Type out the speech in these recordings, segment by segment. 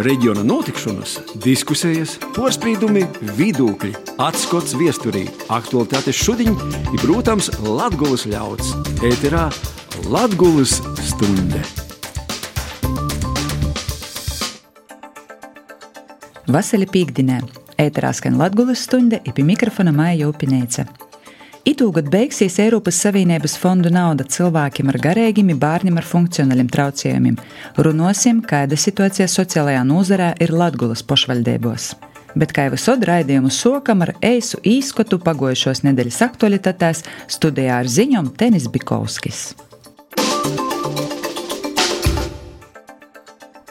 reģiona notikšanas, diskusijas, porcelāna, vidūkļi, atskats viesturī, aktuālitātes šodien ir, protams, Latvijas ļauds. Ēterā Latvijas stunde! Vasarī pīkdienē ēterā skan Latvijas stunde, ir pie mikrofona Māja Upinēca. Itūgad beigsies Eiropas Savienības fondu nauda cilvēkiem ar garīgiem, bērniem ar funkcionāliem traucējumiem. Runosim, kāda situācija sociālajā nozarē ir Latvijas pašvaldībos. Bet kā jau visur raidījumu sokam ar eisu īskotu pagojušos nedēļas aktualitātēs, studijā ar ziņām Tenis Bikovskis.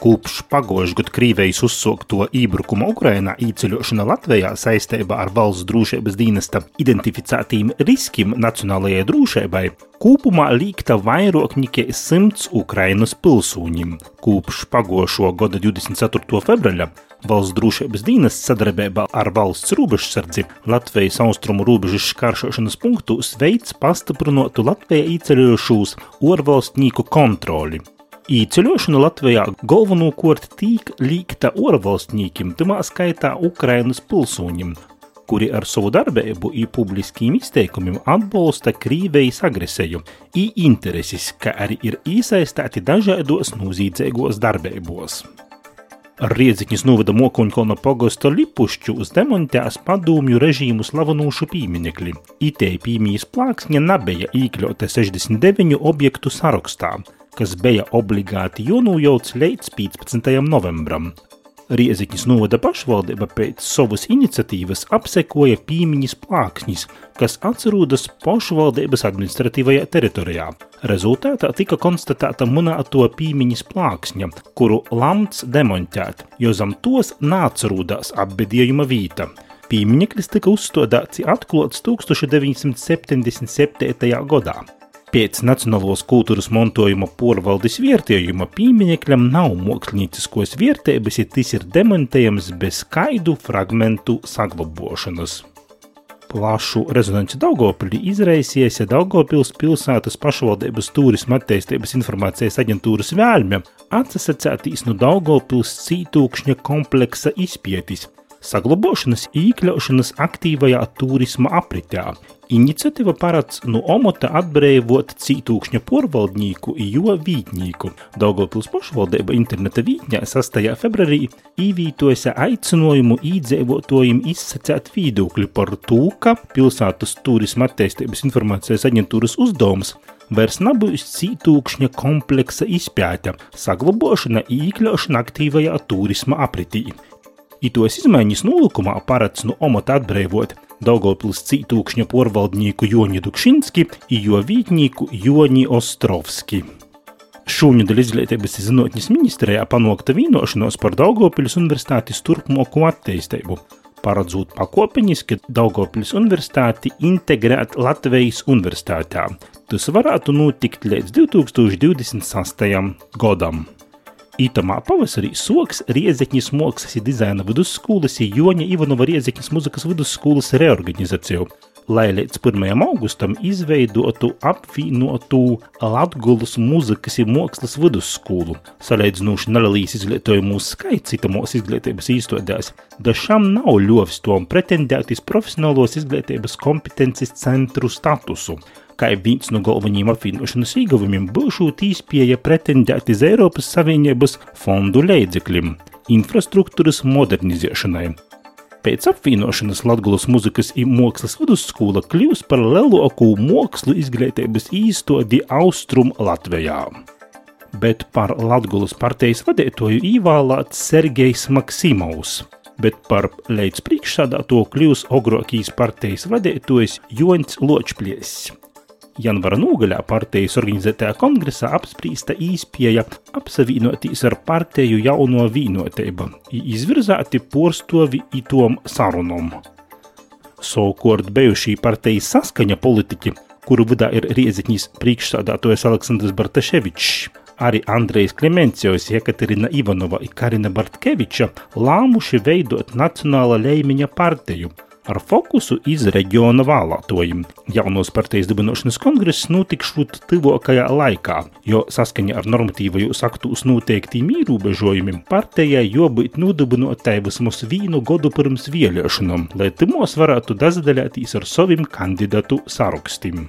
Kopš pagājušā gada Krievijas uzsākto ībrukuma Ukrainā īceļošana Latvijā saistībā ar valsts drošības dienesta identificētiem riskiem nacionālajai drošībai kopumā līgta vairāk nekā 100 Ukrainas pilsūņiem. Kopš pagājušā gada 24. februāra Valsts drošības dienas sadarbībā ar valsts robežsardzi Latvijas austrumu robežas šķēršošanas punktu veids pastiprinātu Latvijā īceļojušos ārvalstnieku kontroli. Īceļošana Latvijā galvenokārt tiek līgta ārvalstniekiem, tamā skaitā Ukrainas pilsoņiem, kuri ar savu darbību un publiskiem izteikumiem atbalsta Krievijas agresiju, un intereses, kā arī ir iesaistīti dažādos nozīdzīgos darbībos. Riedzikņas novada Mokuņkolna pogosta Lipušķu uz demontēs padomju režīmu slavenūšu pīminekļi. Itei pīmijas plāksņa nebija īkļota 69 objektu sarakstā, kas bija obligāti jānojauc līdz 15. novembram. Rieziņas novada pašvaldība pēc savas iniciatīvas apsekoja pīmiņas plāksnis, kas atrodas pašvaldības administratīvajā teritorijā. Rezultātā tika konstatēta monēto pīmiņas plāksņa, kuru lamts demontēt, jo zem tos nācerūdās apbedījuma vīta. Pīmiņeklis tika uzstādāts atklāts 1977. gadā. Pēc Nacionālās kultūras mantojuma porvaldes vērtējuma pieminekļam nav mākslinieciskos vērtības, ja tas ir demontējams bez skaidu fragmentu saglabošanas. Plašu rezonanci Daugopilī izraisījies Daugopils pilsētas pašvaldības turisma attīstības informācijas aģentūras vēlme atsasacētīs no Daugopils cītūkšņa kompleksa izpētis – saglabāšanas iekļaušanas aktīvajā turisma apritē. Iniciatīva paredz no omota atbrīvot cītūkšņa porvaldnieku jo vītnieku. Daugopils pašvaldība interneta vītņā 6. februārī īvītoja aicinājumu īdzīvotājiem izsacēt viedokļu par to, ka pilsētas turisma attīstības informācijas aģentūras uzdevums vairs nebūs cītūkšņa kompleksa izpēta, saglabāšana iekļaušana aktīvajā turisma apritī. Itos izmaiņas nolikumā paredz no omata atbrīvot Daugopils cītūkšņa porvaldnieku Joni Dukšinski un jo vītnieku Joni Ostrovski. Šūņu izglītības zinātnes ministrijā panākta vienošanos par Daugopils universitātes turpmāko attīstību, paredzot pakopeniski Daugopils universitāti integrēt Latvijas universitātē. Tas varētu notikt līdz 2026. gadam. Itamā pavasarī soks Riezekņas mākslas un dizaina vidusskolas Joņa Ivanova Riezekņas muzikas vidusskolas reorganizāciju, lai līdz 1. augustam izveidotu apvienotu Latgulas muzikas un mākslas vidusskolu. Salīdzinoši nelielīs izglītojumu skaits itamos izglītības īstodēs, dažām nav ļovis tom pretendēt uz profesionālos izglītības kompetences centru statusu – kā viens no galvenajiem apvienošanas ieguvumiem būšot īspēja pretendēt uz Eiropas Savienības fondu līdzekļiem infrastruktūras modernizēšanai. Pēc apvienošanas Latvijas muzikas un mākslas vidusskola kļūs par lielāko mākslu izglītības īstodi Austrum Latvijā. Bet par Latvijas partijas vadītāju ievēlēts Sergejs Maksimovs, bet par līdz priekšsādāto kļūs Ogrokijas partijas vadītājs Joņs Ločplies. Janvara nogaļā partijas organizētajā kongresā apspriesta īspēja apsavienoties ar partiju jauno vīnotību, izvirzēti porstovi itom sarunam. Savukārt bijušī partijas saskaņa politiķi, kuru vidā ir Rieziņas priekšsādātojas Aleksandrs Bartaševičs, arī Andrejs Klemencijos, Jekaterina Ivanova un Karina Bartkeviča lēmuši veidot Nacionāla līmeņa partiju – ar fokusu iz reģiona vēlētojiem. Jaunos partijas dibinošanas kongress notikšot tuvākajā laikā, jo saskaņā ar normatīvajos aktus noteiktiem ierobežojumiem partijai jābūt nodibinotai vismaz vienu gadu pirms vēlēšanām, lai timos varētu dazdalēties ar saviem kandidatu sarakstiem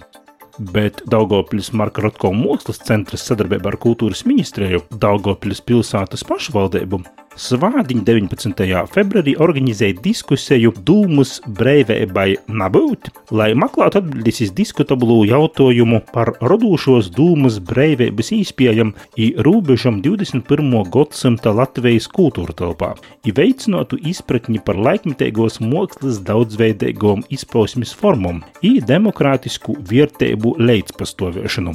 bet Daugopils Marka Rotko mākslas centrs sadarbībā ar kultūras ministriju Daugopils pilsētas pašvaldību Svādiņa 19. februārī organizēja diskusiju Dūmus brīvībai nabūt, lai meklētu atbildes uz diskutablu jautājumu par radošos Dūmus brīvības īspējam i robežam 21. gadsimta Latvijas kultūra telpā, i veicinātu izpratni par laikmetīgos mākslas daudzveidīgām izpausmes formām i demokrātisku vērtību leidspastāvēšanu.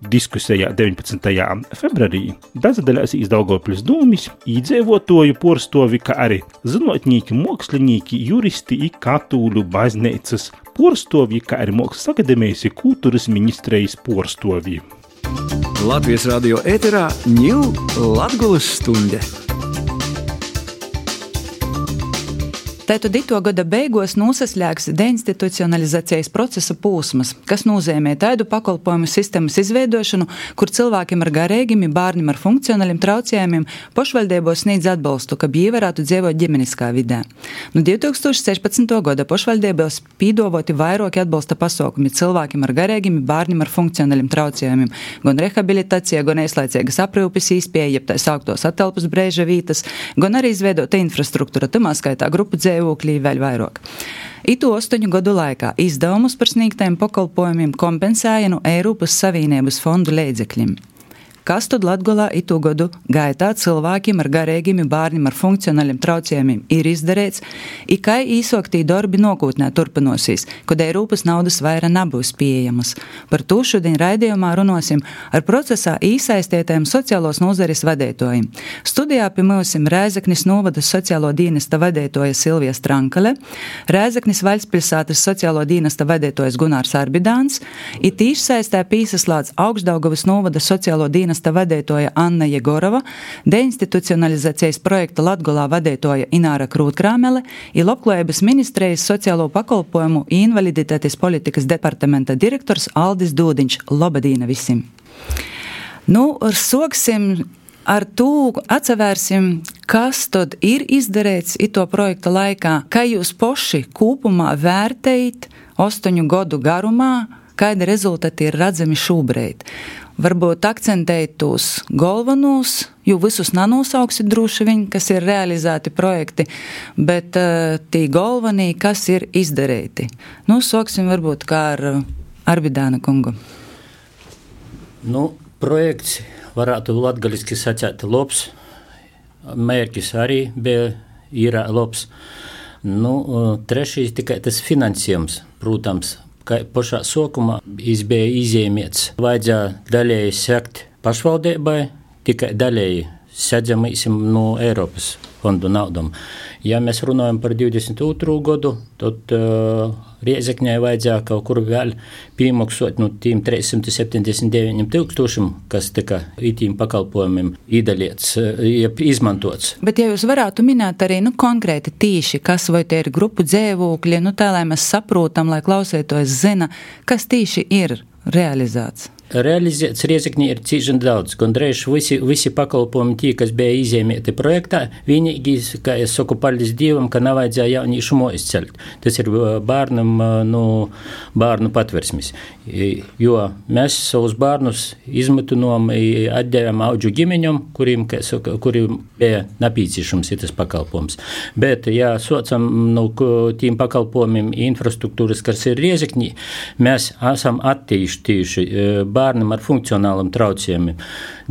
Diskusijā 19. februārī dažādās izdaugojušas dūmis, īdzīvotāju porstovi, kā arī zinātnieki, mākslinieki, juristi un katoļu baznīcas porstovi, kā arī Mākslas akadēmijas kultūras ministrijas porstovi. Latvijas radio ēterā ņūl Latvijas stunde! Tātad ito gada beigās nosaslēgs deinstitucionalizācijas procesa posms, kas nozīmē tādu pakalpojumu sistēmas izveidošanu, kur cilvēkiem ar garīgiem, bērniem ar funkcionāliem traucējumiem pašvaldībos sniedz atbalstu, ka viņi varētu dzīvot ģimeniskā vidē. No 2016. gada pašvaldībos pīdovoti vairāki atbalsta pasākumi cilvēkiem ar garīgiem, bērniem ar funkcionāliem traucējumiem, gan rehabilitācija, gan aizlaicīgas aprūpes īspēja, jeb tā sauktos atelpas brēža vītas, gan arī izveidota infrastruktūra, tamā skaitā grupu dzīvē dzīvoklī vēl vairāk. Itu astoņu gadu laikā izdevumus par sniegtajiem pakalpojumiem kompensēja no Eiropas Savienības fondu līdzekļiem kas tad Latgolā itu gadu gaitā cilvēkiem ar garīgiem bērniem ar funkcionāliem traucējumiem ir izdarīts, i kai īsoktī darbi nākotnē turpinosies, kad Eiropas naudas vairāk nebūs pieejamas. Par to šodien raidījumā runāsim ar procesā iesaistītajiem sociālos nozares vadītājiem. Studijā pie mums ir Rēzaknis novada sociālo dienesta vadītāja Silvija Strankale, Rēzaknis Vaļspilsētas sociālo dienesta vadītājs Gunārs Arbidāns, it tīši saistē pīsaslāts Augstdaugavas novada sociālo dienesta dienesta vadītāja Anna Jegorova, deinstitucionalizācijas projekta Latgolā vadītāja Ināra Krūtkrāmele un Labklājības ministrijas sociālo pakalpojumu invaliditātes politikas departamenta direktors Aldis Dūdiņš. Labadīna visiem! Nu, soksim ar to atsevērsim, kas tad ir izdarīts ito projekta laikā, kā jūs paši kopumā vērtējat astoņu gadu garumā, kādi rezultāti ir redzami šobrīd varbūt akcentēt tos galvenos, jo visus nenosauksit droši vien, kas ir realizēti projekti, bet uh, tie galvenie, kas ir izdarīti. Nu, sāksim varbūt kā ar Arbidāna kungu. Nu, projekts varētu latgaliski sacēt labs, mērķis arī bija ir labs. Nu, trešais tikai tas finansējums, protams, ka pašā sākumā bija izņēmēts. Vajadzēja daļēji sekt pašvaldībai, tikai daļēji sēdzamīsim no Eiropas fondu naudām. Ja mēs runājam par 22. gadu, tad uh, Riezekņai vajadzēja kaut kur vēl piemaksāt no tiem 379 tūkstošiem, kas tika itīm pakalpojumiem iedalīts, uh, izmantots. Bet, ja jūs varētu minēt arī nu, konkrēti tīši, kas vai tie ir grupu dzēvokļi, nu tā, lai mēs saprotam, lai klausētos zina, kas tīši ir realizēts realizēts Riezekņī ir cīņš daudz. Gandrīz visi, visi pakalpojumi, tie, kas bija izņemti projektā, vienīgi, kā es saku, paldies Dievam, ka nav vajadzēja jauniešu mojas celt. Tas ir bērnam, nu, bērnu patversmis. Jo mēs savus bērnus izmutinām, atdevām auģu ģimeņam, kuriem, saka, kuriem bija nepieciešams tas pakalpojums. Bet, ja socam nu, tiem pakalpojumiem infrastruktūras, kas ir Riezekņī, mēs esam attīstījuši bērnam ar funkcionāliem traucējumiem.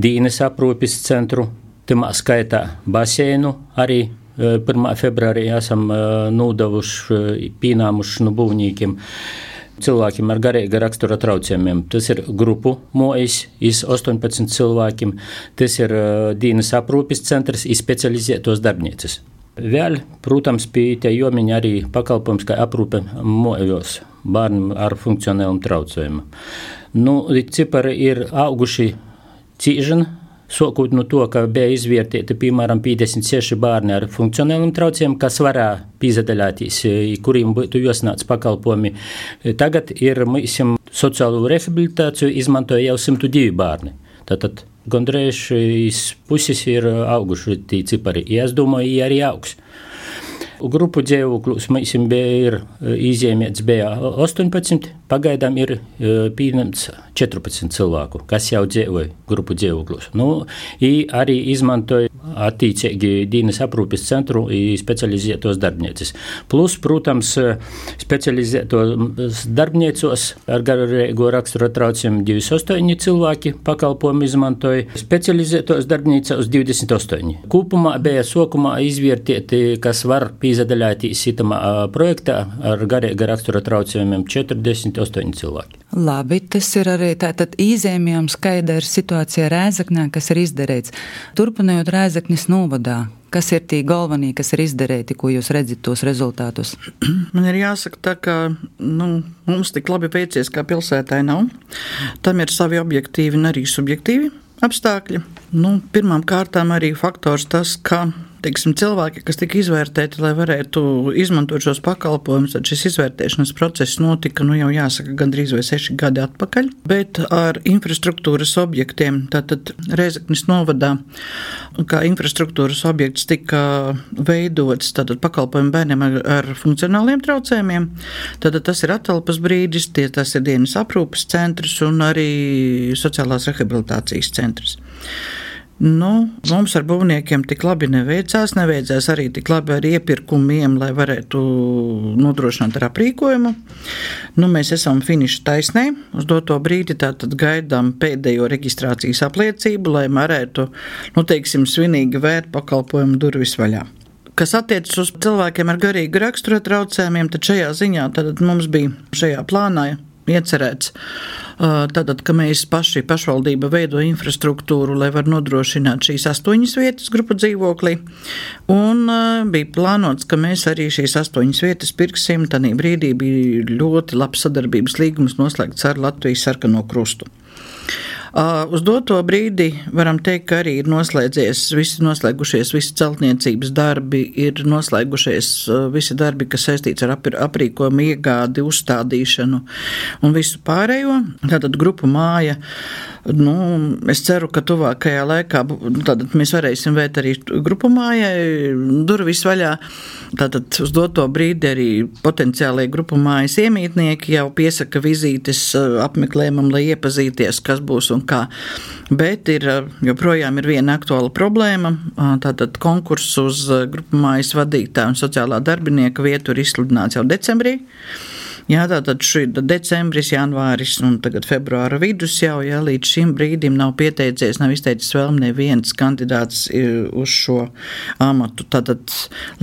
Dīnes aprūpes centru, tamā skaitā baseinu arī 1. E, februārī esam e, nodevuši, e, pīnāmuši no būvniekiem cilvēkiem ar garīga rakstura traucējumiem. Tas ir grupu mojas, iz 18 cilvēkiem, tas ir dienas aprūpes centrs, izspecializētos darbnīcas. Vēl, protams, pie tie jomiņi arī pakalpojums, kā aprūpe mojos bērniem ar funkcionāliem traucējumiem. Nu, cipari ir auguši cīņa Sokot no to, ka bija izvērtēti piemēram 56 bērni ar funkcionāliem traucējumiem, kas varēja pīzadaļāties, kuriem būtu jāsnāc pakalpojumi. Tagad ir mūsim sociālo rehabilitāciju izmantoja jau 102 bērni. Tātad gandrīz puses ir auguši tie cipari. Ja es domāju, ja arī augs. Grupu dzīvokļus mums bija izņēmēts bija 18, pagaidām ir pieņemts 14 cilvēku, kas jau dzīvoja grupu dzīvokļos. Nu, arī izmantoja attiecīgi dienas aprūpes centru specializētos darbnīcas. Plus, protams, specializētos darbnīcos ar garīgo raksturu traucējumu 28 cilvēki pakalpojumu izmantoja, specializētos darbnīcās 28. Kopumā bija sokumā izvērtēti, kas var pīzadaļātīs itamā projektā ar garīga rakstura traucējumiem 48 cilvēki. Labi, tas ir arī tātad īzēmjams, kāda ir situācija Rēzaknē, kas ir izdarīts. Turpinot Rēzaknis novadā, kas ir tie galvenie, kas ir izdarīti, ko jūs redzat tos rezultātus? Man ir jāsaka, tā, ka nu, mums tik labi veicies, kā pilsētai nav. Tam ir savi objektīvi un arī subjektīvi apstākļi. Nu, pirmām kārtām arī faktors tas, ka teiksim, cilvēki, kas tika izvērtēti, lai varētu izmantot šos pakalpojumus, tad šis izvērtēšanas process notika, nu jau jāsaka, gandrīz vai seši gadi atpakaļ. Bet ar infrastruktūras objektiem, tātad Reizeknis novadā, kā infrastruktūras objekts tika veidots, tātad pakalpojumu bērniem ar, ar funkcionāliem traucējumiem, tad tas ir atelpas brīdis, tie, tas ir dienas aprūpas centrs un arī sociālās rehabilitācijas centrs. Nu, mums ar būvniekiem tik labi neveicās. Neveicās arī tik labi ar iepirkumiem, lai varētu nodrošināt ar aprīkojumu. Nu, mēs esam finiša taisnē. Uz doto brīdi tātad gaidām pēdējo reģistrācijas apliecību, lai varētu, nu, teiksim, svinīgi vērt pakalpojumu durvis vaļā. Kas attiecas uz cilvēkiem ar garīgu rakstura traucējumiem, tad šajā ziņā tad mums bija šajā plānā iecerēts Tātad, ka mēs paši pašvaldība veido infrastruktūru, lai var nodrošināt šīs astoņas vietas grupu dzīvoklī. Un bija plānots, ka mēs arī šīs astoņas vietas pirksim. Tanī brīdī bija ļoti labs sadarbības līgums noslēgts ar Latvijas sarkano krustu. Uz doto brīdi varam teikt, ka arī ir noslēdzies, visi noslēgušies, visi celtniecības darbi, ir noslēgušies visi darbi, kas saistīts ar aprīkojumu iegādi, uzstādīšanu un visu pārējo. Tātad grupu māja Nu, es ceru, ka tuvākajā laikā mēs varēsim vērt arī grupu mājai durvis vaļā. Tātad uz doto brīdi arī potenciālie grupu mājas iemītnieki jau piesaka vizītes apmeklējumam, lai iepazīties, kas būs un kā. Bet ir joprojām ir viena aktuāla problēma. Tātad konkurss uz grupu mājas vadītāju un sociālā darbinieka vietu ir izsludināts jau decembrī. Jā, tātad šī decembris, janvāris un tagad februāra vidus jau, ja līdz šim brīdim nav pieteicies, nav izteicis vēl neviens kandidāts uz šo amatu. Tātad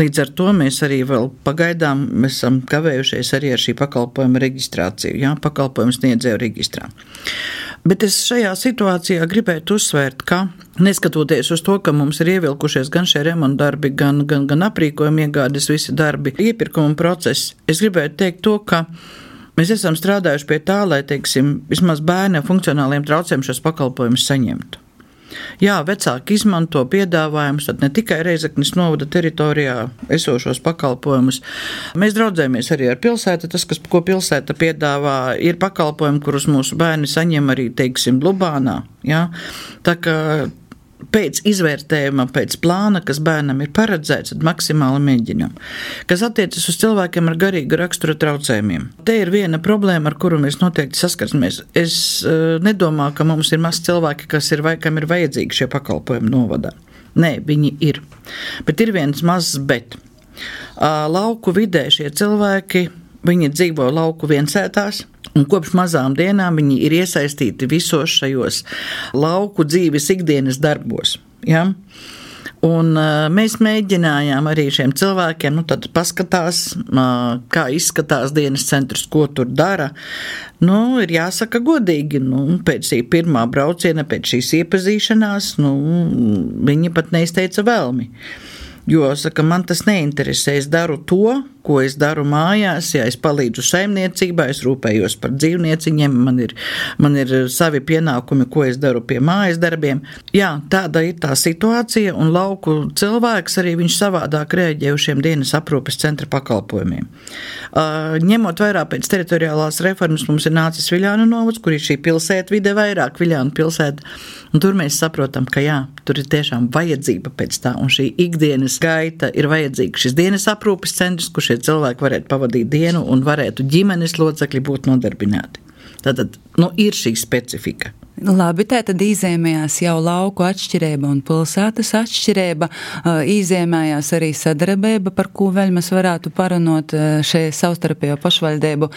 līdz ar to mēs arī vēl pagaidām esam kavējušies arī ar šī pakalpojuma reģistrāciju, jā, pakalpojumu sniedzēju reģistrā. Bet es šajā situācijā gribētu uzsvērt, ka neskatoties uz to, ka mums ir ievilkušies gan šie remonta darbi, gan, gan, gan aprīkojuma iegādes, visi darbi, iepirkuma process, es gribētu teikt to, ka mēs esam strādājuši pie tā, lai, teiksim, vismaz bērni ar funkcionāliem traucējumiem šos pakalpojumus saņemtu. Jā, vecāki izmanto piedāvājumus, ne tikai Reizeknas novada teritorijā esošos pakalpojumus. Mēs draudzējamies arī ar pilsētu. Tas, kas, ko pilsēta piedāvā, ir pakalpojumi, kurus mūsu bērni saņem arī, teiksim, Lubānā. Jā? Tā kā pēc izvērtējuma, pēc plāna, kas bērnam ir paredzēts, tad maksimāli mēģinam. Kas attiecas uz cilvēkiem ar garīgu rakstura traucējumiem. Te ir viena problēma, ar kuru mēs noteikti saskarsimies. Es uh, nedomāju, ka mums ir maz cilvēki, kas ir vai kam ir vajadzīgi šie pakalpojumi novadā. Nē, viņi ir. Bet ir viens mazs bet. Uh, lauku vidē šie cilvēki, viņi dzīvo lauku viensētās, Un kopš mazām dienām viņi ir iesaistīti visos šajos lauku dzīves ikdienas darbos. Ja? Un, uh, mēs mēģinājām arī šiem cilvēkiem nu, paskatās, uh, kā izskatās dienas centrs, ko tur dara. Nu, ir jāsaka godīgi, nu, pēc šī pirmā brauciena, pēc šīs iepazīšanās, nu, viņi pat neizteica vēlmi. Jo, saka, man tas neinteresē, es daru to, ko es daru mājās, ja es palīdzu saimniecībā, es rūpējos par dzīvnieciņiem, man ir, man ir savi pienākumi, ko es daru pie mājas darbiem. Jā, tāda ir tā situācija, un lauku cilvēks arī viņš savādāk rēģē uz šiem dienas aprūpes centra pakalpojumiem. Ņemot vērā pēc teritoriālās reformas, mums ir nācis Viļānu novads, kur ir šī pilsēta vide vairāk Viļānu pilsēta, un tur mēs saprotam, ka jā, tur ir tiešām vajadzība pēc tā, un šī ikdienas gaita ir vajadzīga. Šis dienas aprūpes centrs, kur šie cilvēki varētu pavadīt dienu un varētu ģimenes locekļi būt nodarbināti. Tātad nu, ir šī specifika. Labi, tā tad izēmējās jau lauku atšķirība un pilsētas atšķirība, izēmējās arī sadarbība, par ko vēl mēs varētu parunot šajā savstarpējo pašvaldību.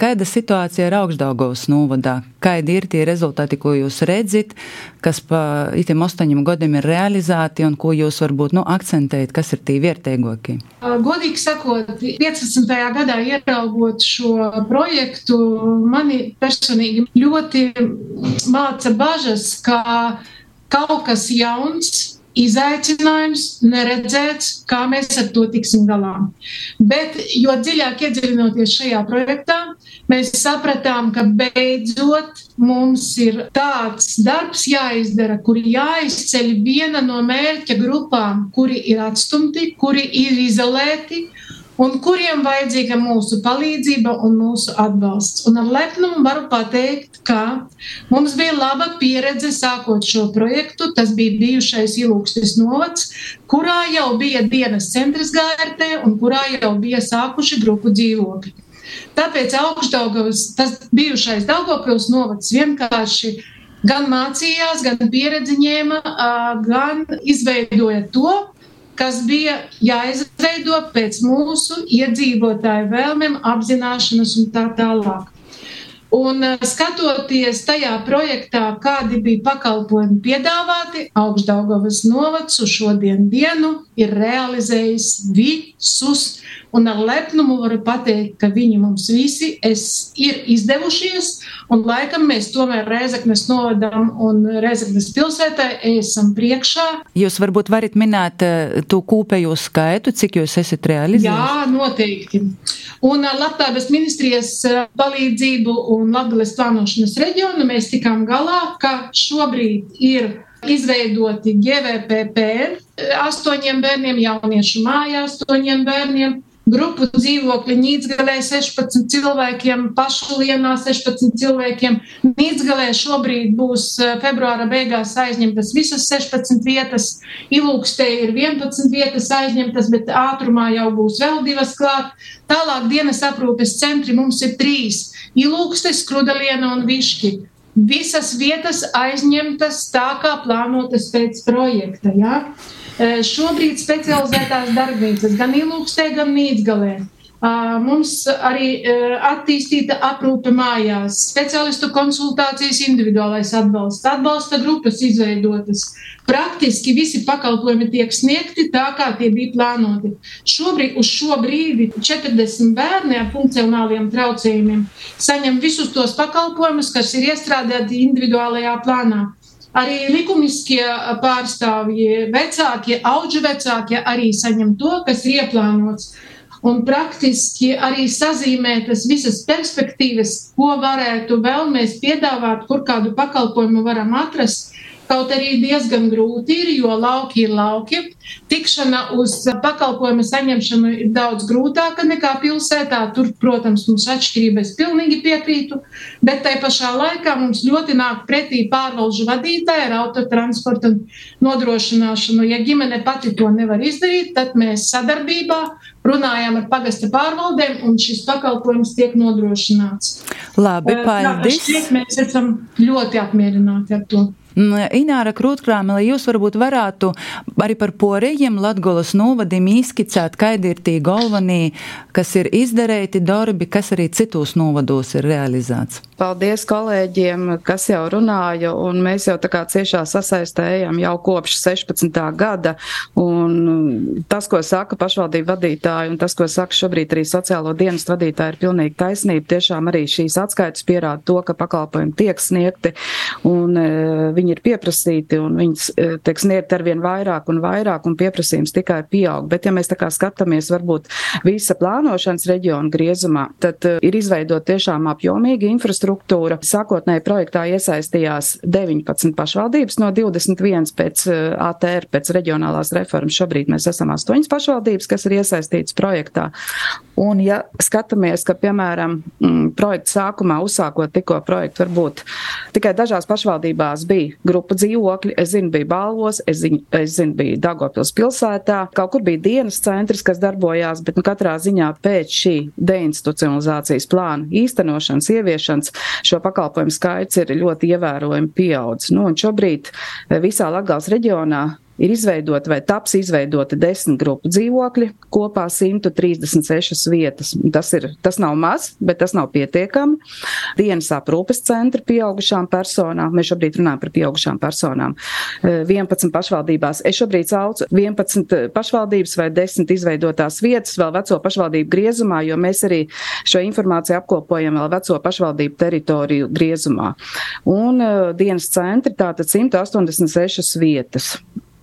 Kāda situācija ir augšdaugos novadā? Kādi ir tie rezultāti, ko jūs redzat, kas pa itiem astoņiem gadiem ir realizēti un ko jūs varbūt nu, akcentējat, kas ir tie vērtīgākie? Godīgi sakot, 15. gadā ieraugot šo projektu, mani personīgi ļoti māca bažas, ka kaut kas jauns, izaicinājums, neredzēts, kā mēs ar to tiksim galā. Bet, jo dziļāk iedziļinoties šajā projektā, mēs sapratām, ka beidzot mums ir tāds darbs jāizdara, kur jāizceļ viena no mērķa grupām, kuri ir atstumti, kuri ir izolēti un kuriem vajadzīga mūsu palīdzība un mūsu atbalsts. Un ar lepnumu varu pateikt, ka mums bija laba pieredze sākot šo projektu. Tas bija bijušais Ilūkstis novads, kurā jau bija dienas centrs GRT un kurā jau bija sākuši grupu dzīvokļi. Tāpēc augšdaugavas, tas bijušais Daugavpils novads vienkārši gan mācījās, gan pieredzi ņēma, gan izveidoja to, kas bija jāizveido pēc mūsu iedzīvotāju vēlmēm, apzināšanas un tā tālāk. Un eh, skatoties tajā projektā, kādi bija pakalpojumi piedāvāti, Augstdaugavas novads uz šodien dienu ir realizējis visus Un ar lepnumu varu pateikt, ka viņi mums visi es, ir izdevušies, un laikam mēs tomēr Rēzaknes novadam un Rēzaknes pilsētai esam priekšā. Jūs varbūt varat minēt eh, to kūpējo skaitu, cik jūs esat realizējuši? Jā, noteikti. Un ar Latvijas ministrijas eh, palīdzību un Latvijas plānošanas reģionu mēs tikām galā, ka šobrīd ir izveidoti GVPP astoņiem bērniem, jauniešu mājā astoņiem bērniem, grupu dzīvokļi Nīdzgalē 16 cilvēkiem, pašulienā 16 cilvēkiem. Nīdzgalē šobrīd būs e, februāra beigās aizņemtas visas 16 vietas, Ilūkstē ir 11 vietas aizņemtas, bet ātrumā jau būs vēl divas klāt. Tālāk dienas aprūpes centri mums ir trīs - Ilūkste, Skrudaliena un Viški. Visas vietas aizņemtas tā, kā plānotas pēc projekta. Ja? Šobrīd specializētās darbnīcas gan Ilūkstē, gan Nīdzgalē. Mums arī attīstīta aprūpe mājās, speciālistu konsultācijas, individuālais atbalsts, atbalsta grupas izveidotas. Praktiski visi pakalpojumi tiek sniegti tā, kā tie bija plānoti. Šobrīd, uz šo brīdi 40 bērni ar funkcionāliem traucējumiem saņem visus tos pakalpojumus, kas ir iestrādāti individuālajā plānā. Arī likumiskie pārstāvji, vecākie, auģu vecākie arī saņem to, kas ir ieplānots. Un praktiski arī sazīmētas visas perspektīvas, ko varētu vēl mēs piedāvāt, kur kādu pakalpojumu varam atrast. Kaut arī diezgan grūti ir, jo lauki ir lauki. Tikšana uz pakalpojumu saņemšanu ir daudz grūtāka nekā pilsētā. Tur, protams, mums atšķirība, es pilnīgi piekrītu, bet tai pašā laikā mums ļoti nāk pretī pārvalžu vadītāji ar autotransportu nodrošināšanu. Ja ģimene pati to nevar izdarīt, tad mēs sadarbībā runājām ar pagasta pārvaldēm, un šis pakalpojums tiek nodrošināts. Labi, paldies! Tā, mēs esam ļoti apmierināti ar to. Ināra Krūtkrāmele, jūs varbūt varētu arī par porējiem Latgolas novadim izskicēt, kādi ir tie galvenie, kas ir izdarēti darbi, kas arī citos novados ir realizēts. Paldies kolēģiem, kas jau runāja, un mēs jau tā kā ciešā sasaistējam jau kopš 16. gada, un tas, ko saka pašvaldību vadītāji, un tas, ko saka šobrīd arī sociālo dienas vadītāji, ir pilnīgi taisnība. Tiešām arī šīs atskaitas pierāda to, ka pakalpojumi tiek sniegti, un viņi viņi ir pieprasīti un viņas tiek sniegt arvien vairāk un vairāk un pieprasījums tikai pieaug. Bet, ja mēs tā kā skatāmies varbūt visa plānošanas reģiona griezumā, tad ir izveidot tiešām apjomīga infrastruktūra. Sākotnēji projektā iesaistījās 19 pašvaldības no 21 pēc ATR, pēc reģionālās reformas. Šobrīd mēs esam 8 pašvaldības, kas ir iesaistītas projektā. Un, ja skatāmies, ka, piemēram, mm, projekta sākumā uzsākot tikko projektu, varbūt tikai dažās pašvaldībās bija grupa dzīvokļi, es zinu, bija Balvos, es zinu, es zinu bija Dagopils pilsētā, kaut kur bija dienas centrs, kas darbojās, bet nu, katrā ziņā pēc šī deinstitucionalizācijas plāna īstenošanas, ieviešanas šo pakalpojumu skaits ir ļoti ievērojami pieaudzis. Nu, šobrīd visā Latgales reģionā ir izveidota vai taps izveidota desmit grupu dzīvokļi, kopā 136 vietas. Tas, ir, tas nav maz, bet tas nav pietiekami. Dienas aprūpes centri pieaugušām personām, mēs šobrīd runājam par pieaugušām personām. 11 eh, pašvaldībās, es šobrīd saucu 11 pašvaldības vai 10 izveidotās vietas vēl veco pašvaldību griezumā, jo mēs arī šo informāciju apkopojam vēl veco pašvaldību teritoriju griezumā. Un uh, dienas centri tātad 186 vietas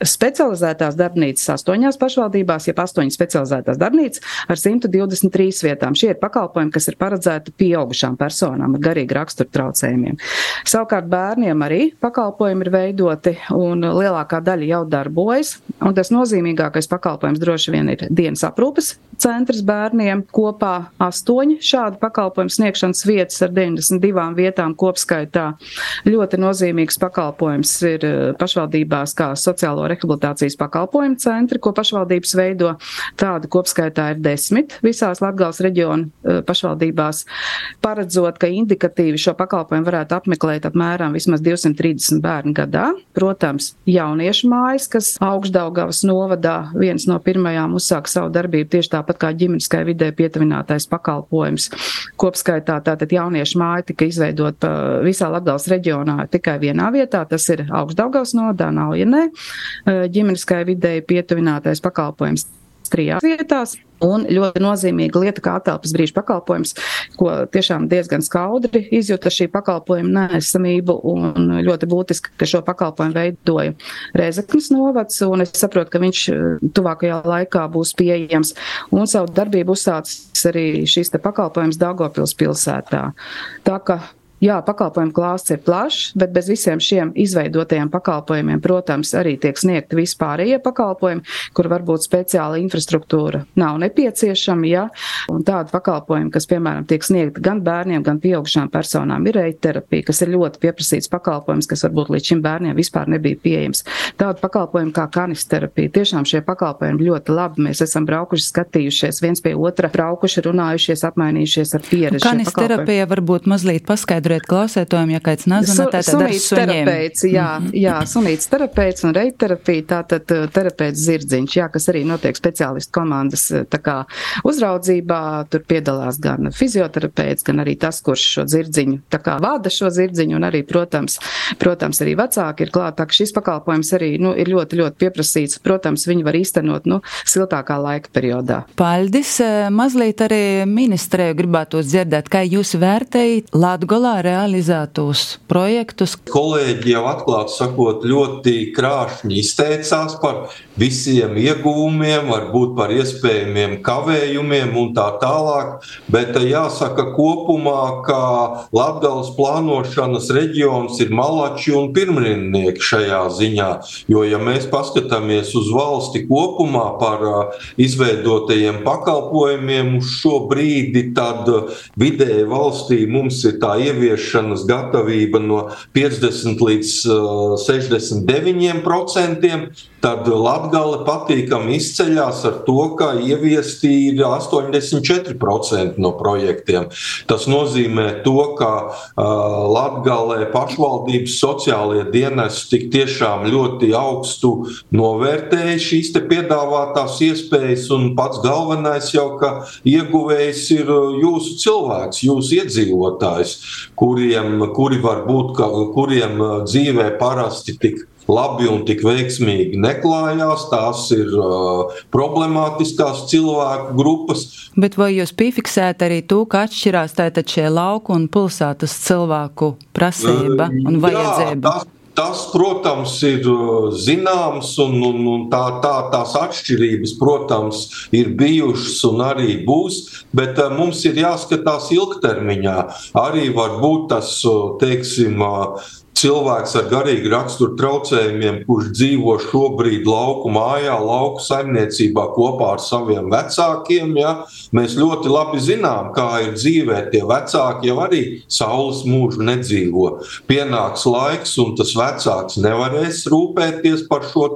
specializētās darbnīcas astoņās pašvaldībās, jeb astoņas specializētās darbnīcas ar 123 vietām. Šie ir pakalpojumi, kas ir paredzēti pieaugušām personām ar garīgu raksturu traucējumiem. Savukārt bērniem arī pakalpojumi ir veidoti un lielākā daļa jau darbojas. Un tas nozīmīgākais pakalpojums droši vien ir dienas aprūpes centrs bērniem. Kopā astoņi šādu pakalpojumu sniegšanas vietas ar 92 vietām kopskaitā. Ļoti nozīmīgs pakalpojums ir pašvaldībās kā sociālo rehabilitācijas pakalpojumu centri, ko pašvaldības veido. Tāda kopskaitā ir desmit visās Latgales reģionu e, pašvaldībās, paredzot, ka indikatīvi šo pakalpojumu varētu apmeklēt apmēram vismaz 230 bērnu gadā. Protams, jauniešu mājas, kas augšdaugavas novadā viens no pirmajām uzsāk savu darbību tieši tāpat kā ģimeniskai vidē pietuvinātais pakalpojums. Kopskaitā tātad jauniešu māja tika izveidot visā Latgales reģionā tikai vienā vietā, tas ir augšdaugavas novadā, Naujienē ģimeniskai videi pietuvinātais pakalpojums trijās vietās. Un ļoti nozīmīga lieta, kā atelpas brīža pakalpojums, ko tiešām diezgan skaudri izjūta šī pakalpojuma neesamību. Un ļoti būtiski, ka šo pakalpojumu veidoja Rezeknas novads, un es saprotu, ka viņš tuvākajā laikā būs pieejams. Un savu darbību uzsācis arī šīs pakalpojums Daugopils pilsētā. Tā ka Jā, pakalpojumu klāsts ir plašs, bet bez visiem šiem izveidotajiem pakalpojumiem, protams, arī tiek sniegti vispārējie pakalpojumi, kur varbūt speciāla infrastruktūra nav nepieciešama. Ja? Un tāda pakalpojuma, kas, piemēram, tiek sniegta gan bērniem, gan pieaugušām personām, ir reiterapija, kas ir ļoti pieprasīts pakalpojums, kas varbūt līdz šim bērniem vispār nebija pieejams. Tāda pakalpojuma kā kanisterapija, tiešām šie pakalpojumi ļoti labi. Mēs esam braukuši, skatījušies viens pie otra, braukuši, runājušies, apmainījušies ar pieredzi. Kanisterapija varbūt mazliet paskaidro paskaidrot klausētājiem, ja kāds nezina, tātad ar suņiem. Terapeits, jā, -hmm. jā, sunīts terapeits un reiterapija, tātad uh, terapeits zirdziņš, jā, kas arī notiek speciālistu komandas uh, tā kā uzraudzībā, tur piedalās gan fizioterapeits, gan arī tas, kurš šo zirdziņu tā kā vada šo zirdziņu, un arī, protams, protams arī vecāki ir klāt, tā ka šis pakalpojums arī, nu, ir ļoti, ļoti pieprasīts. Protams, viņi var īstenot, nu, siltākā laika periodā. Paldies! Mazliet arī ministrē gribētos dzirdēt, kā jūs vērtējat Latgolā realizētos projektus. Kolēģi jau atklāti sakot, ļoti krāšņi izteicās par visiem ieguvumiem, varbūt par iespējamiem kavējumiem un tā tālāk. Bet jāsaka kopumā, ka Latgales plānošanas reģions ir malači un pirmrindnieki šajā ziņā. Jo, ja mēs paskatāmies uz valsti kopumā par izveidotajiem pakalpojumiem uz šo brīdi, tad vidēji valstī mums ir tā ieviesta ieviešanas gatavība no 50 līdz 69 procentiem tad Latvija patīkami izceļas ar to, ka ieviesti ir 84% no projektiem. Tas nozīmē, to, ka uh, Latvijā pašvaldības sociālie dienesti tik tiešām ļoti augstu novērtēja šīs piedāvātās iespējas, un pats galvenais jau, ka ieguvējs ir jūsu cilvēks, jūsu iedzīvotājs, kuriem, kuri var būt, kuriem dzīvē parasti tik labi un tik veiksmīgi neklājās. Tās ir uh, problemātiskās cilvēku grupas. Bet vai jūs piefiksējat arī to, ka atšķirās tātad šie lauku un pilsētas cilvēku prasība un vajadzība? Jā, tas, Tas, protams, ir zināms, un, un, un tā, tā, tās atšķirības, protams, ir bijušas un arī būs, bet mums ir jāskatās ilgtermiņā. Arī var būt tas, teiksim, cilvēks ar garīgu raksturu traucējumiem, kurš dzīvo šobrīd lauku mājā, lauku saimniecībā kopā ar saviem vecākiem. Ja? Mēs ļoti labi zinām, kā ir dzīvē. Tie vecāki jau arī saules mūžu nedzīvo. Pienāks laiks, un tas vecāks nevarēs rūpēties par šo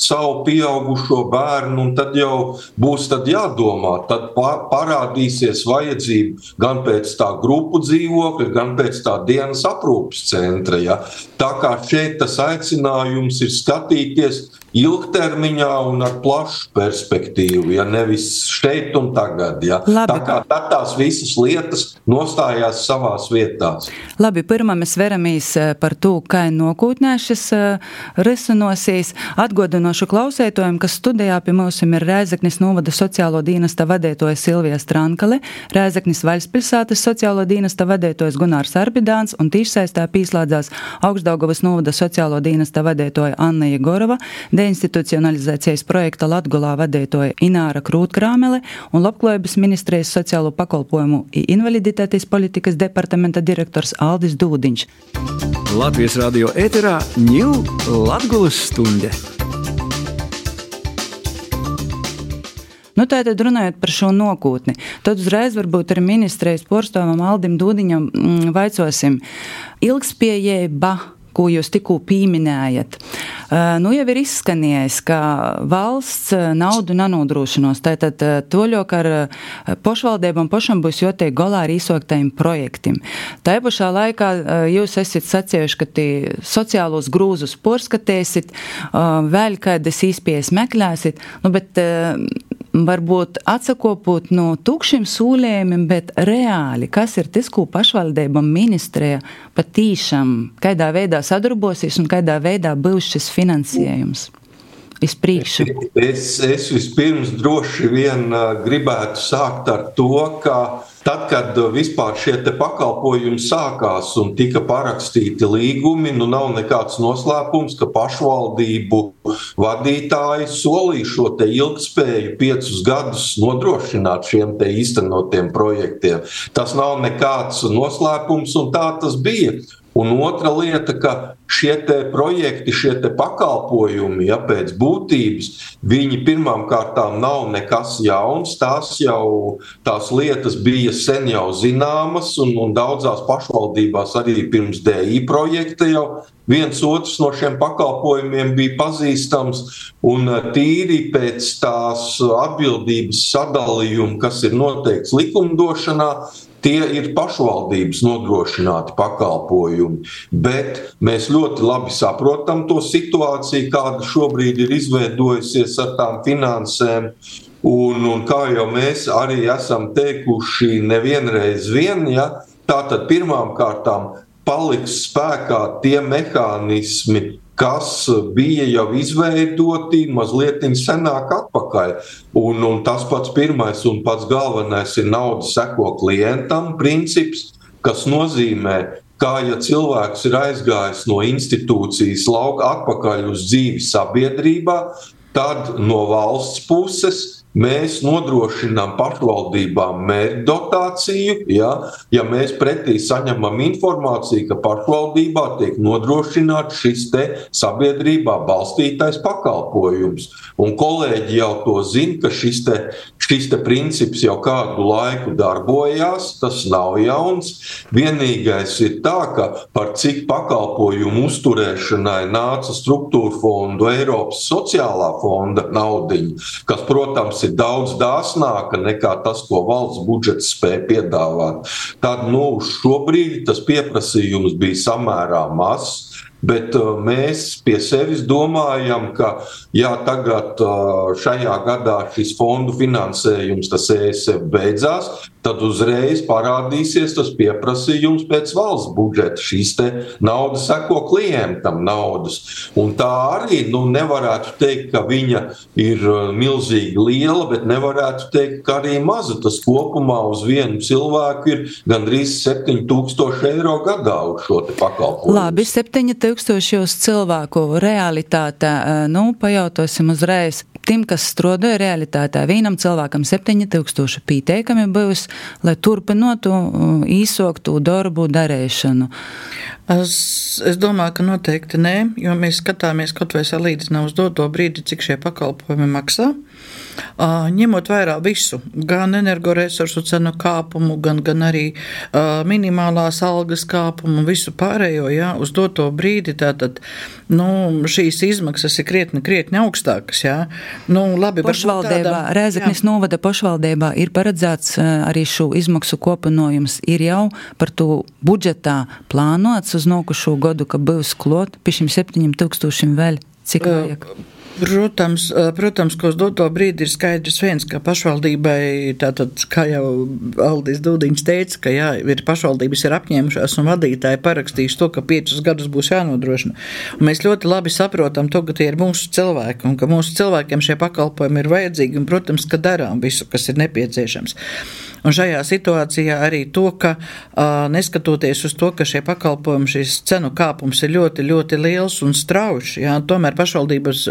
savu pieaugušo bērnu, un tad jau būs tad jādomā. Tad parādīsies vajadzība gan pēc tā grupu dzīvokļa, gan pēc tā dienas aprūpes centra. Ja? Tā kā šeit tas aicinājums ir skatīties ilgtermiņā un ar plašu perspektīvu, ja nevis šeit un tagad. Ja. Labi. Tā kā tad tās visas lietas nostājās savās vietās. Labi, pirmā mēs veramies eh, par to, kā nākotnē šis uh, resonosīs. Atgodinošu klausētojiem, kas studijā pie mums ir Rēzeknis novada sociālo dienesta vadētoja Silvija Strankale, Rēzeknis Vaļspilsētas sociālo dienesta vadētojas Gunārs Arbidāns un tīšsaistā pīslādzās Augstdaugavas novada sociālo dienesta vadētoja Anna Jegorova deinstitucionalizācijas projekta Latgolā vadītoja Ināra Krūtkrāmele un Labklājības ministrijas sociālo pakalpojumu invaliditātes politikas departamenta direktors Aldis Dūdiņš. Latvijas radio ēterā ņūl Latgulas stunde. Nu, Tātad runājot par šo nākotni, tad uzreiz varbūt ar ministrijas porstāvam Aldim Dūdiņam mm, vaicosim ilgspējība ko jūs tikko pieminējat. Nu, jau ir izskanējis, ka valsts naudu nenodrošinos. Tātad toļok ar pašvaldībām pašam būs jotiek galā ar izsoktajiem projektiem. Tā pašā laikā jūs esat sacījuši, ka sociālos grūzus porskatēsit, vēl kādas īspējas meklēsit, nu, bet varbūt atsakopot no tukšiem sūlējumiem, bet reāli, kas ir tas, ko pašvaldība ministrija patīšām, kādā veidā sadarbosies un kādā veidā būs šis finansējums. Es, es vispirms droši vien gribētu sākt ar to, ka Tad, kad vispār šie pakalpojumi sākās un tika parakstīti līgumi, nu nav nekāds noslēpums, ka pašvaldību vadītāji solīja šo ilgspēju piecus gadus nodrošināt šiem īstenotiem projektiem. Tas nav nekāds noslēpums, un tā tas bija. Un otra lieta, ka šie projekti, šie pakalpojumi, ja pēc būtības, viņi pirmām kārtām nav nekas jauns. Tās jau tās lietas bija sen jau zināmas, un, un daudzās pašvaldībās arī pirms DI projekta jau viens otrs no šiem pakalpojumiem bija pazīstams. Un tīri pēc tās atbildības sadalījuma, kas ir noteikts likumdošanā, Tie ir pašvaldības nodrošināti pakalpojumi, bet mēs ļoti labi saprotam to situāciju, kāda šobrīd ir izveidojusies ar tām finansēm. Un, un kā jau mēs arī esam teikuši nevienreiz vien, ja, tātad pirmām kārtām paliks spēkā tie mehānismi, kas bija jau izveidoti mazliet senāk atpakaļ. Un, un tas pats pirmais un pats galvenais ir naudas seko klientam princips, kas nozīmē, kā ja cilvēks ir aizgājis no institūcijas lauka atpakaļ uz dzīvi sabiedrībā, tad no valsts puses Mēs nodrošinām pašvaldībām mērķdotāciju, ja, ja mēs pretī saņemam informāciju, ka pašvaldībā tiek nodrošināts šis sabiedrībā balstītais pakalpojums. Un kolēģi jau to zina, ka šis, te, šis te princips jau kādu laiku darbojās. Tas nav jauns. Vienīgais ir tā, ka par cik pakalpojumu uzturēšanai nāca struktūra fondu, Eiropas sociālā fonda naudiņa, kas, protams, ir daudz dāsnāka nekā tas, ko valsts budžets spēja piedāvāt. Tad nu, šobrīd tas pieprasījums bija samērā mazs. Bet uh, mēs pie sevis domājam, ka ja tagad uh, šajā gadā šis fondu finansējums, tas ESF beidzās, tad uzreiz parādīsies tas pieprasījums pēc valsts budžeta. Šīs naudas seko klientam naudas. Un tā arī nu, nevarētu teikt, ka viņa ir uh, milzīgi liela, bet nevarētu teikt, ka arī maza. Tas kopumā uz vienu cilvēku ir gandrīz 7000 eiro gadā uz šo pakalpojumu. Labi, 7000 7000 cilvēku realitātē, nu, pajautāsim uzreiz. Tiem, kas strādāja realitātē, vienam cilvēkam 7000 pieteikami būs, lai turpinātu īsoktu darbu darīšanu. Es, es domāju, ka noteikti nē, jo mēs skatāmies kaut vai salīdzinām uz doto brīdi, cik šie pakalpojumi maksā. Uh, ņemot vērā visu, gan energoresursu cenu kāpumu, gan, gan arī minimālās algas kāpumu, visu pārējo, jā, uz doto brīdi, tātad nu, šīs izmaksas ir krietni, krietni augstākas. Jā. Nu, labi, pašvaldībā, Rēzeknis novada pašvaldībā ir paredzēts arī šo izmaksu kopanojums, ir jau par to budžetā plānots uz nokušo gadu, ka būs klot pie šim septiņiem tūkstošiem vēl. Cik vajag? Uh, Protams, protams, ka uz doto brīdi ir skaidrs viens, ka pašvaldībai, tātad, kā jau Aldis Dūdiņš teica, ka jā, ir pašvaldības ir apņēmušās un vadītāji parakstījuši to, ka piecus gadus būs jānodrošina. Un mēs ļoti labi saprotam to, ka tie ir mūsu cilvēki un ka mūsu cilvēkiem šie pakalpojumi ir vajadzīgi un, protams, ka darām visu, kas ir nepieciešams. Un šajā situācijā arī to, ka neskatoties uz to, ka šie pakalpojumi, šis cenu kāpums ir ļoti, ļoti liels un strauji, tomēr pašvaldības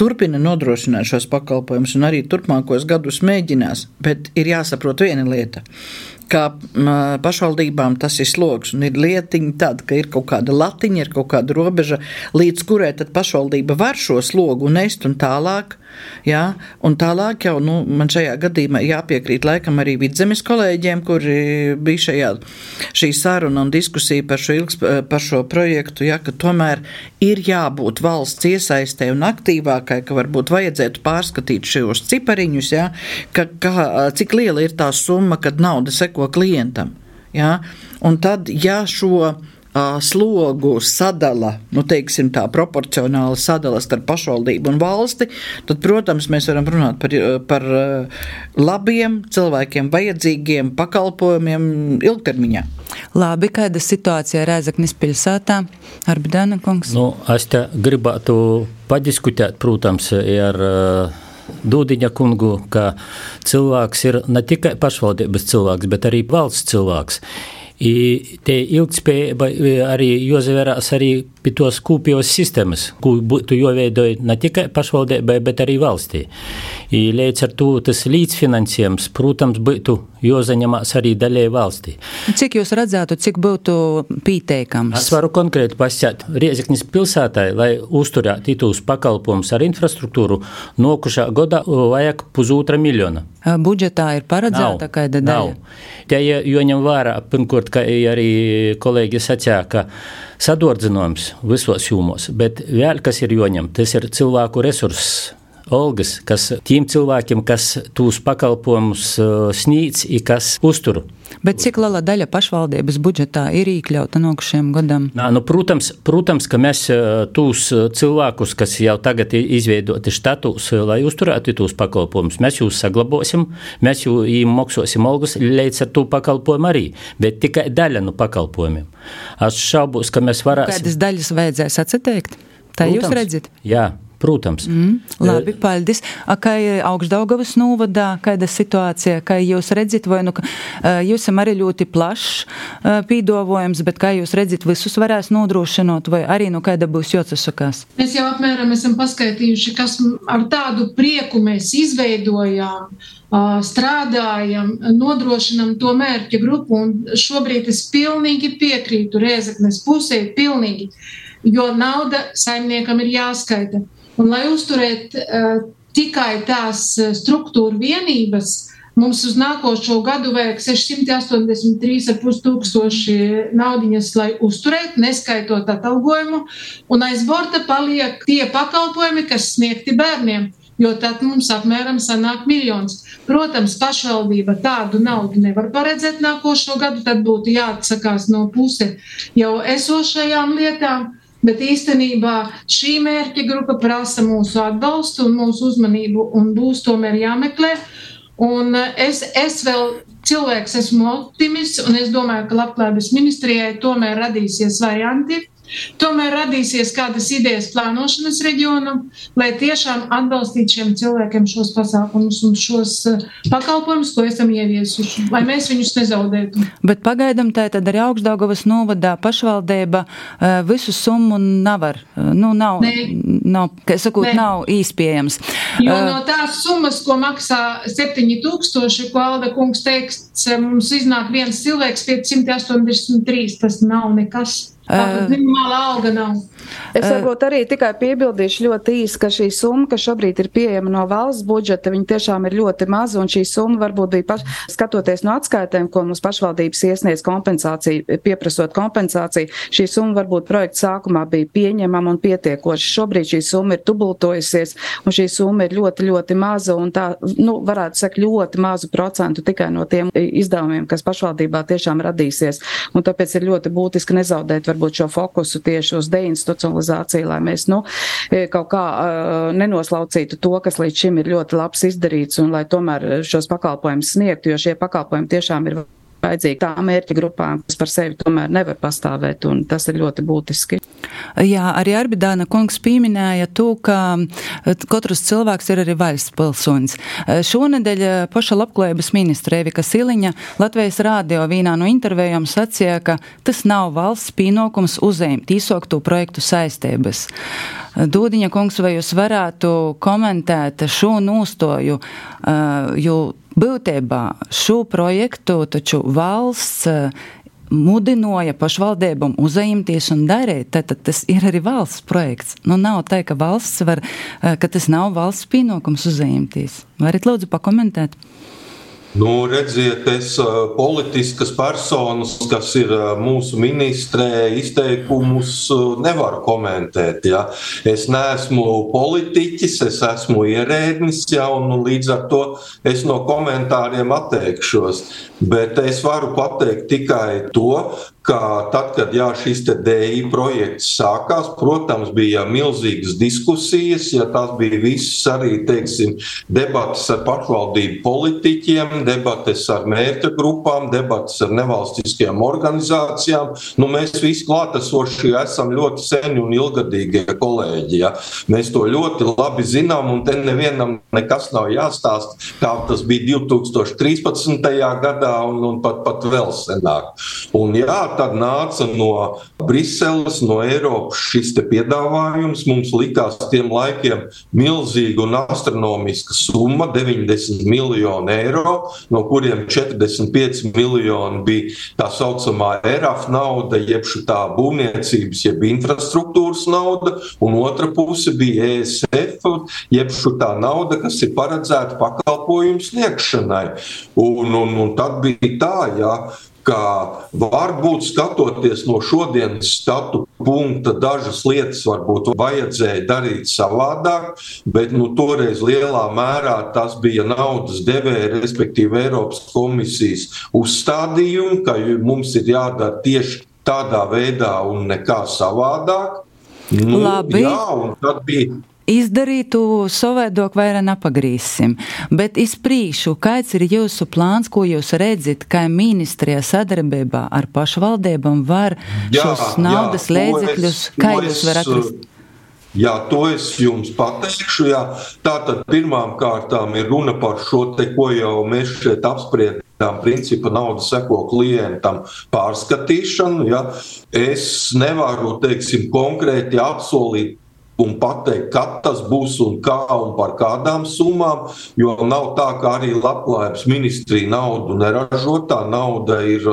turpina nodrošināt šos pakalpojumus un arī turpmākos gadus mēģinās. Bet ir jāsaprot viena lieta ka pašvaldībām tas ir sloks un ir lietiņa tāda, ka ir kaut kāda latiņa, ir kaut kāda robeža, līdz kurai tad pašvaldība var šo slogu nest un tālāk. Jā, un tālāk jau nu, man šajā gadījumā jāpiekrīt laikam arī vidzemes kolēģiem, kuri bija šajā šī saruna un diskusija par šo, ilgs, par šo projektu, jā, ka tomēr ir jābūt valsts iesaistē un aktīvākai, ka varbūt vajadzētu pārskatīt šos cipariņus, jā, ka, ka, cik liela ir tā summa, kad nauda seko klientam. Ja? Un tad, ja šo slogu sadala, nu, teiksim, tā proporcionāli sadala starp pašvaldību un valsti, tad, protams, mēs varam runāt par, par labiem cilvēkiem vajadzīgiem pakalpojumiem ilgtermiņā. Labi, kāda situācija Rēzaknis pilsētā? Arbidāna kungs? Nu, es te gribētu padiskutēt, protams, ar uh, Dūdiņa kungu, ka cilvēks ir ne tikai pašvaldības cilvēks, bet arī valsts cilvēks. I te ilgspējība arī jāsavērās arī pie tos kopējos sistēmas, ko būtu jāveidoja ne tikai pašvaldībai, bet arī valstī. I līdz ar to tas līdzfinansējums, protams, būtu jāsaņemās arī daļai valstī. Cik jūs redzētu, cik būtu pieteikams? Es varu konkrēti pasēt Rieziknis pilsētai, lai uzturētu tos pakalpojumus ar infrastruktūru, nokušā godā vajag pusotra miljona. Budžetā ir paredzēta kāda daļa? Nav. Te jāņem vērā, pirmkārt, ka arī kolēģi sacīja, ka sadordzinājums visos jūmos, bet vēl kas ir jāņem, tas ir cilvēku resurss. Olgas, kas tiem cilvēkiem, kas tūs pakalpojumus sniedz, ir kas uztur. Bet cik liela daļa pašvaldības budžetā ir iekļauta šiem gadam? Nā, nu, protams, protams, ka mēs tos cilvēkus, kas jau tagad ir izveidoti štatus, lai uzturētu tos pakalpojumus, mēs jūs saglabāsim, mēs jau maksāsim algas līdz ar to pakalpojumu arī, bet tikai daļa no pakalpojumiem. Es šaubos, ka mēs varēsim. Kādas daļas vajadzēs atsateikt? Tā protams, jūs redzat? Jā. Protams. Mm, labi, paldies. A, kā ir augstdaugavas novadā, kāda situācija, kā jūs redzat, vai nu, jūs esam arī ļoti plašs pīdovojums, bet kā jūs redzat, visus varēs nodrošinot, vai arī nu kāda būs jocasakās? Mēs jau apmēram esam paskaitījuši, kas ar tādu prieku mēs izveidojām strādājam, nodrošinam to mērķa grupu. Un šobrīd es pilnīgi piekrītu Rēzaknes pusē, pilnīgi, jo nauda saimniekam ir jāskaita. Un, lai uzturētu uh, tikai tās struktūra vienības, mums uz nākošo gadu vajag 683,5 tūkstoši naudiņas, lai uzturētu, neskaitot atalgojumu, un aiz borta paliek tie pakalpojumi, kas sniegti bērniem. Jo tad mums apmēram sanāk miljons. Protams, pašvaldība tādu naudu nevar paredzēt nākošo gadu, tad būtu jāatsakās no puse jau esošajām lietām. Bet īstenībā šī mērķa grupa prasa mūsu atbalstu un mūsu uzmanību, un būs tomēr jāmeklē. Un eh, es, es vēl cilvēks esmu optimists, un es domāju, ka labklājības ministrijai tomēr radīsies varianti, tomēr radīsies kādas idejas plānošanas reģionam, lai tiešām atbalstītu šiem cilvēkiem šos pasākumus un šos eh, pakalpojumus, ko esam ieviesuši, lai mēs viņus nezaudētu. Bet pagaidām tā tad arī augstdaugavas novadā pašvaldība eh, visu summu nevar, eh, nu nav, Nē. nav, kā sakot, Nē. nav īspējams. Jo no tās summas, ko maksā 7000, ko Alda kungs teiks, mums iznāk viens cilvēks 583. Tas nav nekas. Tātad minimāla alga nav. Es varbūt arī tikai piebildīšu ļoti īsi, ka šī summa, kas šobrīd ir pieejama no valsts budžeta, viņa tiešām ir ļoti maza, un šī summa varbūt bija paš, skatoties no atskaitēm, ko mums pašvaldības iesniedz kompensāciju, pieprasot kompensāciju, šī summa varbūt projekta sākumā bija pieņemama un pietiekoša. Šobrīd šī summa ir dubultojusies, un šī summa ir ļoti, ļoti maza, un tā, nu, varētu sakt, ļoti mazu procentu tikai no tiem izdevumiem, kas pašvaldībā tiešām radīsies, un tāpēc ir ļoti būtiski nezaudēt varbūt šo fokusu tieši uz deinstitucionalizāciju, lai mēs, nu, kaut kā uh, nenoslaucītu to, kas līdz šim ir ļoti labs izdarīts, un lai tomēr šos pakalpojumus sniegtu, jo šie pakalpojumi tiešām ir vajadzīgi tām mērķa grupām, kas par sevi tomēr nevar pastāvēt, un tas ir ļoti būtiski. Jā, arī Arbidāna kungs pieminēja to, ka katrs cilvēks ir arī valsts pilsonis. Šonedēļ paša labklājības ministra Evika Siliņa Latvijas rādio vīnā no intervējām sacīja, ka tas nav valsts pienākums uzēmt īsoktu projektu saistības. Dūdiņa kungs, vai jūs varētu komentēt šo nostoju, jo būtībā šo projektu taču valsts mudināja pašvaldībām uzņemties un darīt. Tad, tad tas ir arī valsts projekts. Nu, nav tā, ka valsts var, ka tas nav valsts pienākums uzņemties. Varat lūdzu pakomentēt? Nu, redziet, es politiskas personas, kas ir mūsu ministrē, izteikumus nevaru komentēt. Ja. Es neesmu politiķis, es esmu ierēdnis, ja, un līdz ar to es no komentāriem atteikšos. Bet es varu pateikt tikai to, ka tad, kad jā, šis DI projekts sākās, protams, bija milzīgas diskusijas, ja tās bija visas arī teiksim, debatas ar pašvaldību politiķiem, debates ar mērķa grupām, debates ar nevalstiskajām organizācijām. Nu, mēs visi klātesošie esam ļoti seni un ilgadīgie kolēģi. Ja? Mēs to ļoti labi zinām, un te nevienam nekas nav jāstāst, kā tas bija 2013. gadā un, un pat, pat vēl senāk. Un, jā, tad nāca no Briseles, no Eiropas šis piedāvājums. Mums likās tiem laikiem milzīga un astronomiska summa - 90 miljoni eiro, no kuriem 45 miljoni bija tā saucamā ERAF nauda, jeb tā būvniecības, jeb infrastruktūras nauda, un otra puse bija ESF, jeb tā nauda, kas ir paredzēta pakalpojumu sniegšanai. Un, un, un tad bija tā, ja ka varbūt skatoties no šodienas skatu punkta, dažas lietas varbūt vajadzēja darīt savādāk, bet nu, toreiz lielā mērā tas bija naudas devēja, respektīvi Eiropas komisijas uzstādījumi, ka mums ir jādara tieši tādā veidā un nekā savādāk. Nu, Labi. Jā, un tad bija izdarītu savādāk, vai nepagrīsim. Bet izprīšu, kāds ir jūsu plāns, ko jūs redzat, kā ministrijā sadarbībā ar pašvaldībām var jā, šos naudas jā, līdzekļus, kā jūs varat atrast? Jā, to es jums pateikšu. Jā. Tātad pirmām kārtām ir runa par šo te, ko jau mēs šeit apspriedām. Principā nauda seko klientam pārskatīšanu. Ja. Es nevaru teiksim, konkrēti apsolīt un pateikt, kad tas būs un kā un par kādām summām. Jo nav tā, ka arī labklājības ministrija naudu neražo. Tā nauda ir,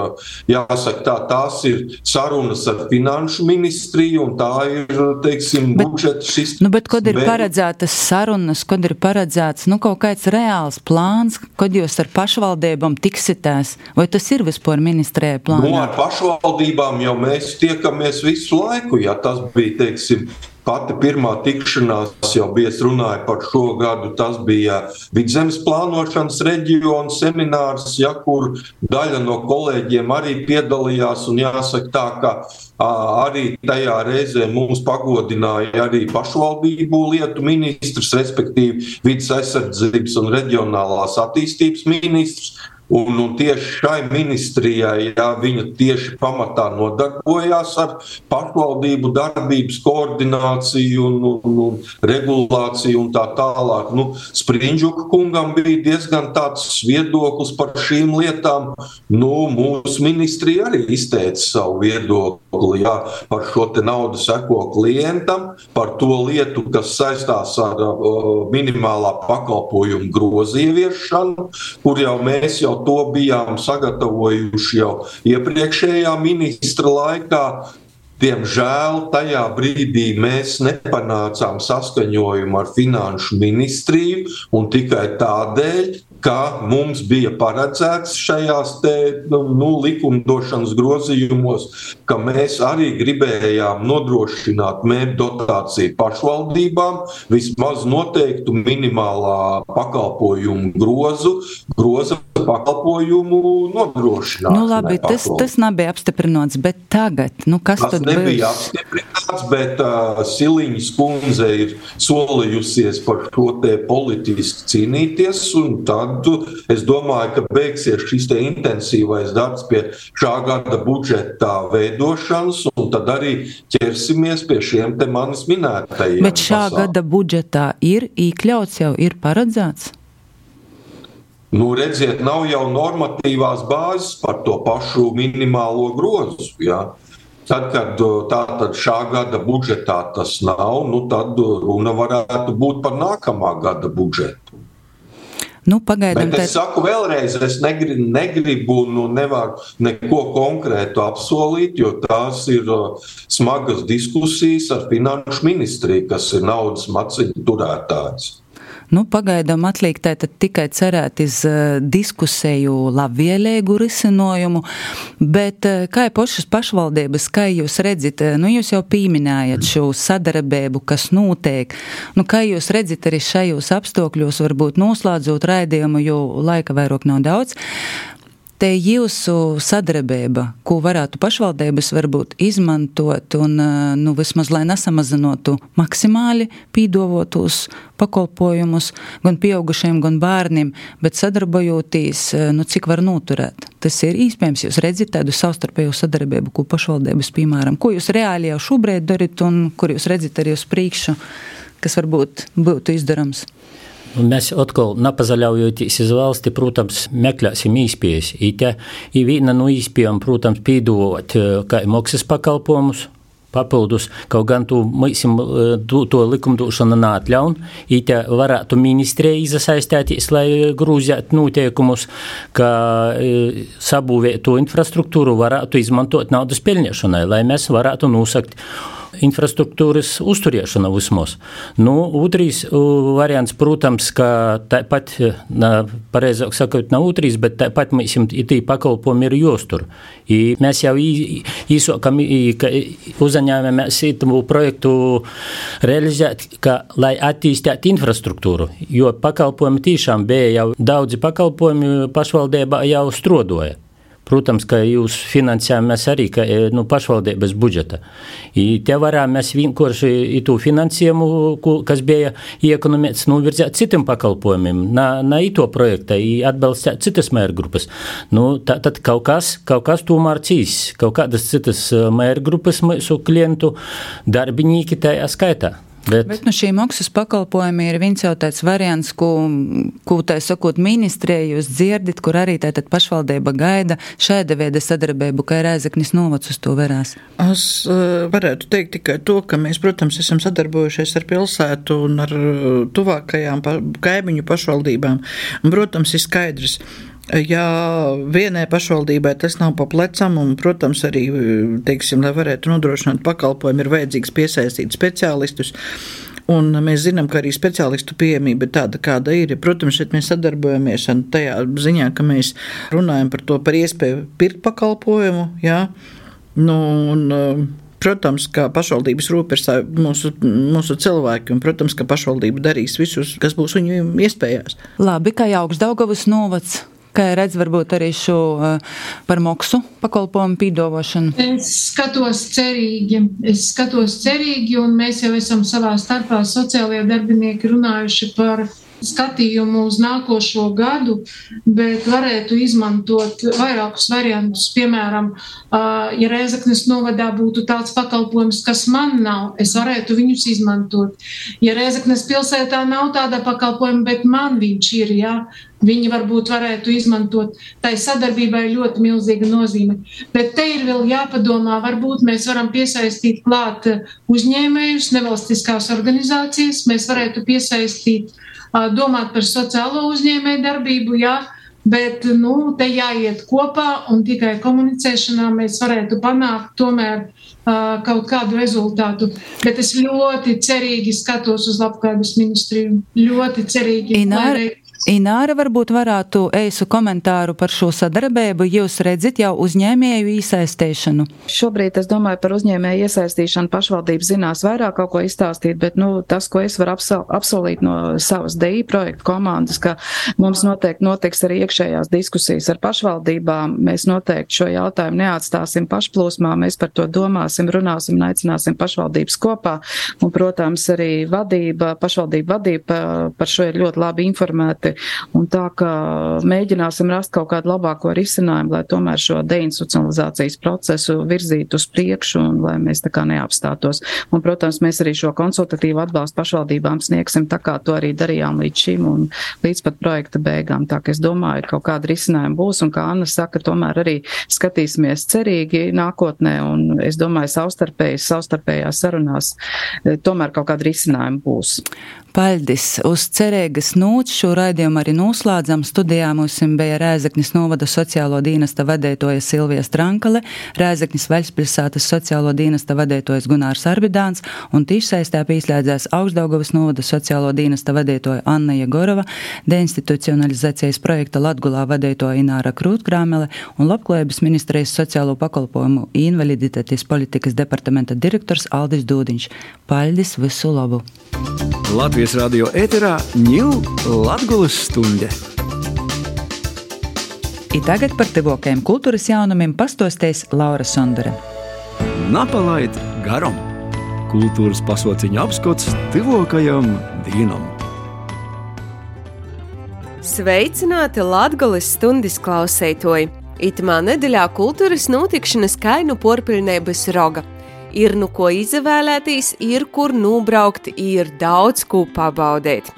jāsaka, tā, tās ir sarunas ar finanšu ministriju un tā ir, teiksim, budžeta šis. Nu, bet, kad ir paredzētas sarunas, kad ir paredzēts nu, kaut kāds reāls plāns, kad jūs ar pašvaldībām tiksitēs, vai tas ir vispār ministrijai plānā? Nu, ar pašvaldībām jau mēs tiekamies visu laiku, ja tas bija, teiksim, Pati pirmā tikšanās jau bija runāja par šo gadu. Tas bija vidzemes plānošanas reģiona seminārs, ja, kur daļa no kolēģiem arī piedalījās. Jāsaka, tā, ka arī tajā reizē mums pagodināja arī pašvaldību lietu ministrs, respektīvi vidas aizsardzības un reģionālās attīstības ministrs. Un, un tieši šai ministrijai, jā, viņa tieši pamatā nodarbojās ar pašvaldību darbības koordināciju un, un, un regulāciju un tā tālāk. Nu, Sprindžuka kungam bija diezgan tāds viedoklis par šīm lietām. Nu, mūsu ministrija arī izteica savu viedokli jā, par šo naudu seko klientam, par to lietu, kas saistās ar uh, minimālā pakalpojuma grozu ieviešanu, kur jau mēs jau to bijām sagatavojuši jau iepriekšējā ministra laikā. Diemžēl tajā brīdī mēs nepanācām saskaņojumu ar Finanšu ministriju, un tikai tādēļ, ka mums bija paredzēts šajās te, nu, nu, likumdošanas grozījumos, ka mēs arī gribējām nodrošināt mērķu dotāciju pašvaldībām, vismaz noteiktu minimālā pakalpojumu grozu, groza pakalpojumu nodrošināšanu. Nu, labi, tas, tas nebija apstiprināts, bet tagad, nu, kas tas tad nebija būs? apstiprināts, bet uh, Siliņas kundze ir solījusies par šo te politiski cīnīties, un tad es domāju, ka beigsies šis te intensīvais darbs pie šā gada budžeta veidošanas, un tad arī ķersimies pie šiem te manis minētajiem. Bet šā pasākumiem. gada budžetā ir iekļauts jau ir paredzēts. Nu, redziet, nav jau normatīvās bāzes par to pašu minimālo grozu. Ja? Tad, kad tātad šā gada budžetā tas nav, nu, tad runa varētu būt par nākamā gada budžetu. Nu, pagaidām, Bet es saku vēlreiz, es negribu, negribu nu, nevaru neko konkrētu apsolīt, jo tās ir uh, smagas diskusijas ar finanšu ministriju, kas ir naudas maciņu turētājs. Nu, pagaidām atliek tikai cerēt uz uh, diskusēju labvēlīgu risinājumu, bet uh, kā ir pašas pašvaldības, kā jūs redzat, uh, nu, jūs jau pieminējat šo sadarbību, kas notiek, nu, kā jūs redzat arī šajos apstākļos, varbūt noslēdzot raidījumu, jo laika vairāk nav daudz. Te jūsu sadarbība, ko varētu pašvaldības varbūt izmantot un, uh, nu, vismaz lai nesamazinātu maksimāli pīdovotos pakalpojumus gan pieaugušiem, gan bērniem, bet sadarbojoties, uh, nu, cik var noturēt. Tas ir iespējams, jūs redzat tādu savstarpēju sadarbību, ko pašvaldības, piemēram, ko jūs reāli jau šobrīd darat un kur jūs redzat arī uz priekšu, kas varbūt būtu izdarams. Un mēs atkal, nepazaļaujoties uz valsti, protams, meklēsim īspējas. Ir viena no īspējām, protams, pīdot kā maksas pakalpojumus. Papildus, kaut gan tu, mūsim, tu, to likumdošana neatļauj, it varētu ministrija iesaistīties, lai grūzētu noteikumus, ka e, sabūvētu infrastruktūru varētu izmantot naudas pelnīšanai, lai mēs varētu nosakt infrastruktūras uzturēšana vismaz. Nu, otrs variants, protams, ka tāpat, pareizāk sakot, nav otrs, bet tāpat mēs tī pakalpojumi ir jāuztur. Mēs jau īsākam, ka uzņēmēmies īstenībā projektu realizēt, ka, lai attīstītu infrastruktūru, jo pakalpojumi tiešām bija jau daudzi pakalpojumi pašvaldībā jau strodoja. Protams, ka jūs finansējamies arī ka, nu, pašvaldības budžeta. I te varam mēs vienkārši to finansējumu, kas bija iekonomēts, novirzēt citiem pakalpojumiem, na, na ito projekta, atbalstīt citas mērgrupas. Nu, tā, tad kaut kas, kaut kas tomēr cīs, kaut kādas citas mērgrupas mūsu klientu darbinīki tajā skaitā. Bet, Bet nu, šī maksas pakalpojumi ir viens jau tāds variants, ko, ko tā sakot, ministrija jūs dzirdat, kur arī tātad pašvaldība gaida šāda veida sadarbību, kā Rēzaknis novac uz to verās. Es uh, varētu teikt tikai to, ka mēs, protams, esam sadarbojušies ar pilsētu un ar tuvākajām pa, kaimiņu pašvaldībām. Un, protams, ir skaidrs, Ja vienai pašvaldībai tas nav pa plecam, un, protams, arī, teiksim, lai varētu nodrošināt pakalpojumu, ir vajadzīgs piesaistīt speciālistus. Un mēs zinām, ka arī speciālistu pieejamība ir tāda, kāda ir. Protams, šeit mēs sadarbojamies tajā ziņā, ka mēs runājam par to, par iespēju pirkt pakalpojumu. Jā. Nu, un, Protams, ka pašvaldības rūp ir mūsu, mūsu cilvēki, un, protams, ka pašvaldība darīs visus, kas būs viņu iespējās. Labi, kā augstdaugavas novads Kā redz, varbūt arī šo par moksu pakalpojumu pīdošanu? Es skatos cerīgi. Es skatos cerīgi, un mēs jau esam savā starpā sociālajie darbinieki runājuši par skatījumu uz nākošo gadu, bet varētu izmantot vairākus variantus. Piemēram, ja Reizeknas novadā būtu tāds pakalpojums, kas man nav, es varētu viņus izmantot. Ja Reizeknas pilsētā nav tāda pakalpojuma, bet man viņš ir, jā, viņi varbūt varētu izmantot. Tai sadarbībai ļoti milzīga nozīme. Bet te ir vēl jāpadomā, varbūt mēs varam piesaistīt klāt uzņēmējus, nevalstiskās organizācijas, mēs varētu piesaistīt uh, domāt par sociālo uzņēmēju darbību, jā, bet nu, te jāiet kopā un tikai komunicēšanā mēs varētu panākt tomēr uh, kaut kādu rezultātu. Bet es ļoti cerīgi skatos uz labklājības ministriju. Ļoti cerīgi. Ināra, Ināra varbūt varētu eisu komentāru par šo sadarbību. Jūs redzat jau uzņēmēju iesaistīšanu? Šobrīd es domāju par uzņēmēju iesaistīšanu pašvaldības zinās vairāk kaut ko izstāstīt, bet nu, tas, ko es varu apsol apsolīt no savas DI projektu komandas, ka mums noteikti notiks arī iekšējās diskusijas ar pašvaldībām. Mēs noteikti šo jautājumu neatstāsim pašplūsmā, mēs par to domāsim, runāsim un aicināsim pašvaldības kopā. Un, protams, arī vadība, pašvaldība vadība par šo ir ļoti labi informēti grupi. Un tā kā mēģināsim rast kaut kādu labāko risinājumu, lai tomēr šo deinstitucionalizācijas procesu virzītu uz priekšu un lai mēs tā kā neapstātos. Un, protams, mēs arī šo konsultatīvu atbalstu pašvaldībām sniegsim tā kā to arī darījām līdz šim un līdz pat projekta beigām. Tā ka es domāju, ka kaut kāda risinājuma būs un kā Anna saka, tomēr arī skatīsimies cerīgi nākotnē un es domāju, savstarpējas, savstarpējās sarunās eh, tomēr kaut kāda risinājuma būs. Paļdis uz cerīgas nūts šo raidījumu arī noslēdzam. Studijā mums bija Rēzeknis novada sociālo dienesta vadētoja Silvija Strankale, Rēzeknis Vaļspilsētas sociālo dienesta vadētojas Gunārs Arbidāns un tīšsaistē pīslēdzēs Augstdaugavas novada sociālo dienesta vadētoja Anna Jegorova, deinstitucionalizācijas projekta Latgulā vadētoja Ināra Krūtkrāmele un Labklājības ministrijas sociālo pakalpojumu invaliditātes politikas departamenta direktors Aldis Dūdiņš. Paļdis visu labu! Latvijas radio ēterā ņūl Latgulas stunde. I tagad par tuvākajiem kultūras jaunumiem pastostēs Laura Sondere. Napalaid garam! Kultūras pasauciņa apskats tuvākajam dienam! Sveicināti Latvijas stundas klausētoji! Itamā nedēļā kultūras notikšanas kainu porpilnības roga – ir nu ko izvēlēties, ir kur nubraukt, ir daudz ko pabaudīt.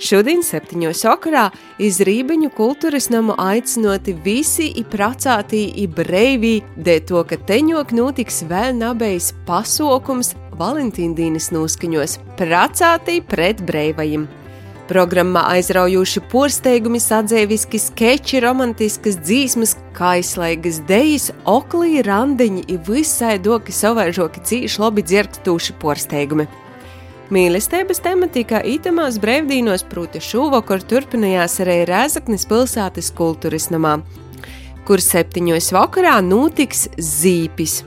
Šodien, septiņos vakarā, iz Rībiņu kultūras namu aicinoti visi i pracātī i breivī, dēļ to, ka teņok notiks vēl nabējs pasaukums Valentīndīnas noskaņos - pracātī pret breivajiem. Programmā aizraujoši porsteigumi, sadzēviski skeči, romantiskas dzīsmas, kaislaigas dejas, oklī, randiņi ir visai doki savaižoki cīši labi dzirkstūši porsteigumi. Mīlestības tematikā itamās brīvdīnos, proti, šovakar turpinājās arī Rēzaknes pilsētas kultūras namā, kur septiņos vakarā notiks zīpis.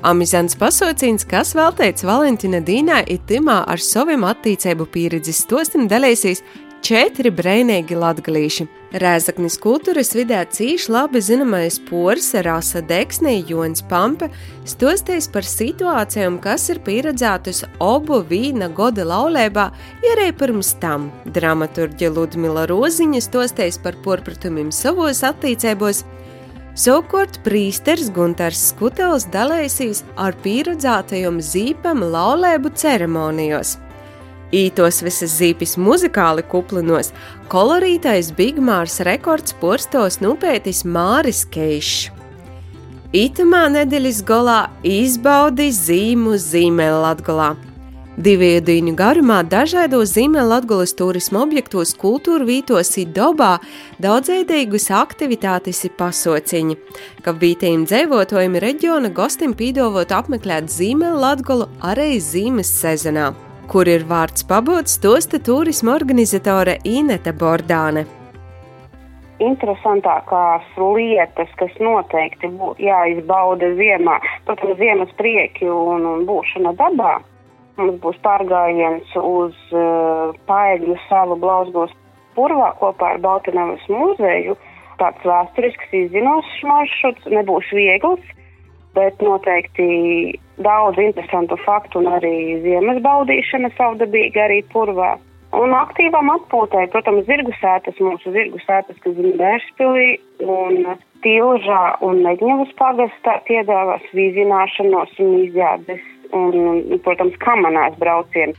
Amizants pasaucīns, kas veltīts Valentīna Dīnai, ir timā ar saviem attīcību pieredzes stostim dalīsies četri brēnīgi latgalīši. Rēzaknis kultūras vidē cīši labi zināmais poris Rasa Deksnē Jons Pampe stosties par situācijām, kas ir pieredzētas obu vīna goda laulībā, ja arī pirms tam. Dramaturģi Ludmila Roziņa stosties par porpratumiem savos attīcībos, Savukārt prīsteris Gunārs Skutels dalīsies ar pieredzētajiem zīpam laulēbu ceremonijos. Ītos visas zīpes muzikāli kuplinos, kolorītais Bigmārs rekords porstos nupētis Māris Keišs. Itamā nedēļas galā izbaudīs zīmu zīmēlu Latgolā. Divu dienu garumā dažādos Ziemeļlatgulas turisma objektos, kultūra vītos ir dobā daudzveidīgas aktivitātes ir pasociņi, ka vītējiem dzīvotājiem reģiona gostim pīdovot apmeklēt Ziemeļlatgulu arī zīmes sezonā, kur ir vārds pabots tosta turisma organizatore Ineta Bordāne. Interesantākās lietas, kas noteikti būtu jāizbauda ziemā, protams, ziemas prieki un, un būšana dabā. Mums būs pārgājiens uz uh, Paegļu salu Blausgos purvā kopā ar Baltinavas muzeju. tāds vēsturisks izzinošs maršruts, nebūs viegls, bet noteikti daudz interesantu faktu un arī ziemas baudīšana savdabīgi arī purvā. Un aktīvam atpūtai, protams, zirgu sētas, mūsu zirgu sētas, kas ir Bērspilī un Tilžā un Medņevas pagastā piedāvās vīzināšanos un izjādes un, protams, kamanās braucienu.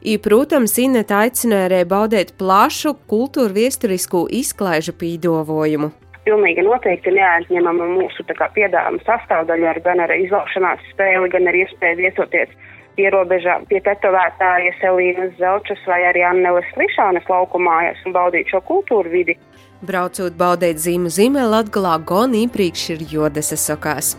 I, protams, Ineta aicināja arī baudīt plašu kultūru viesturisku izklaižu pīdovojumu. Pilnīgi noteikti neatņemama mūsu piedāvājuma sastāvdaļa, gan ar izlaukšanās spēli, gan ar iespēju viesoties pierobežā pie tetovētājas Elīnas Zelčas vai arī Anneles Lišānas laukumājas un baudīt šo kultūru vidi. Braucot baudīt zīmu zīmē Latgalā, gan īpriekš ir jodas esokās.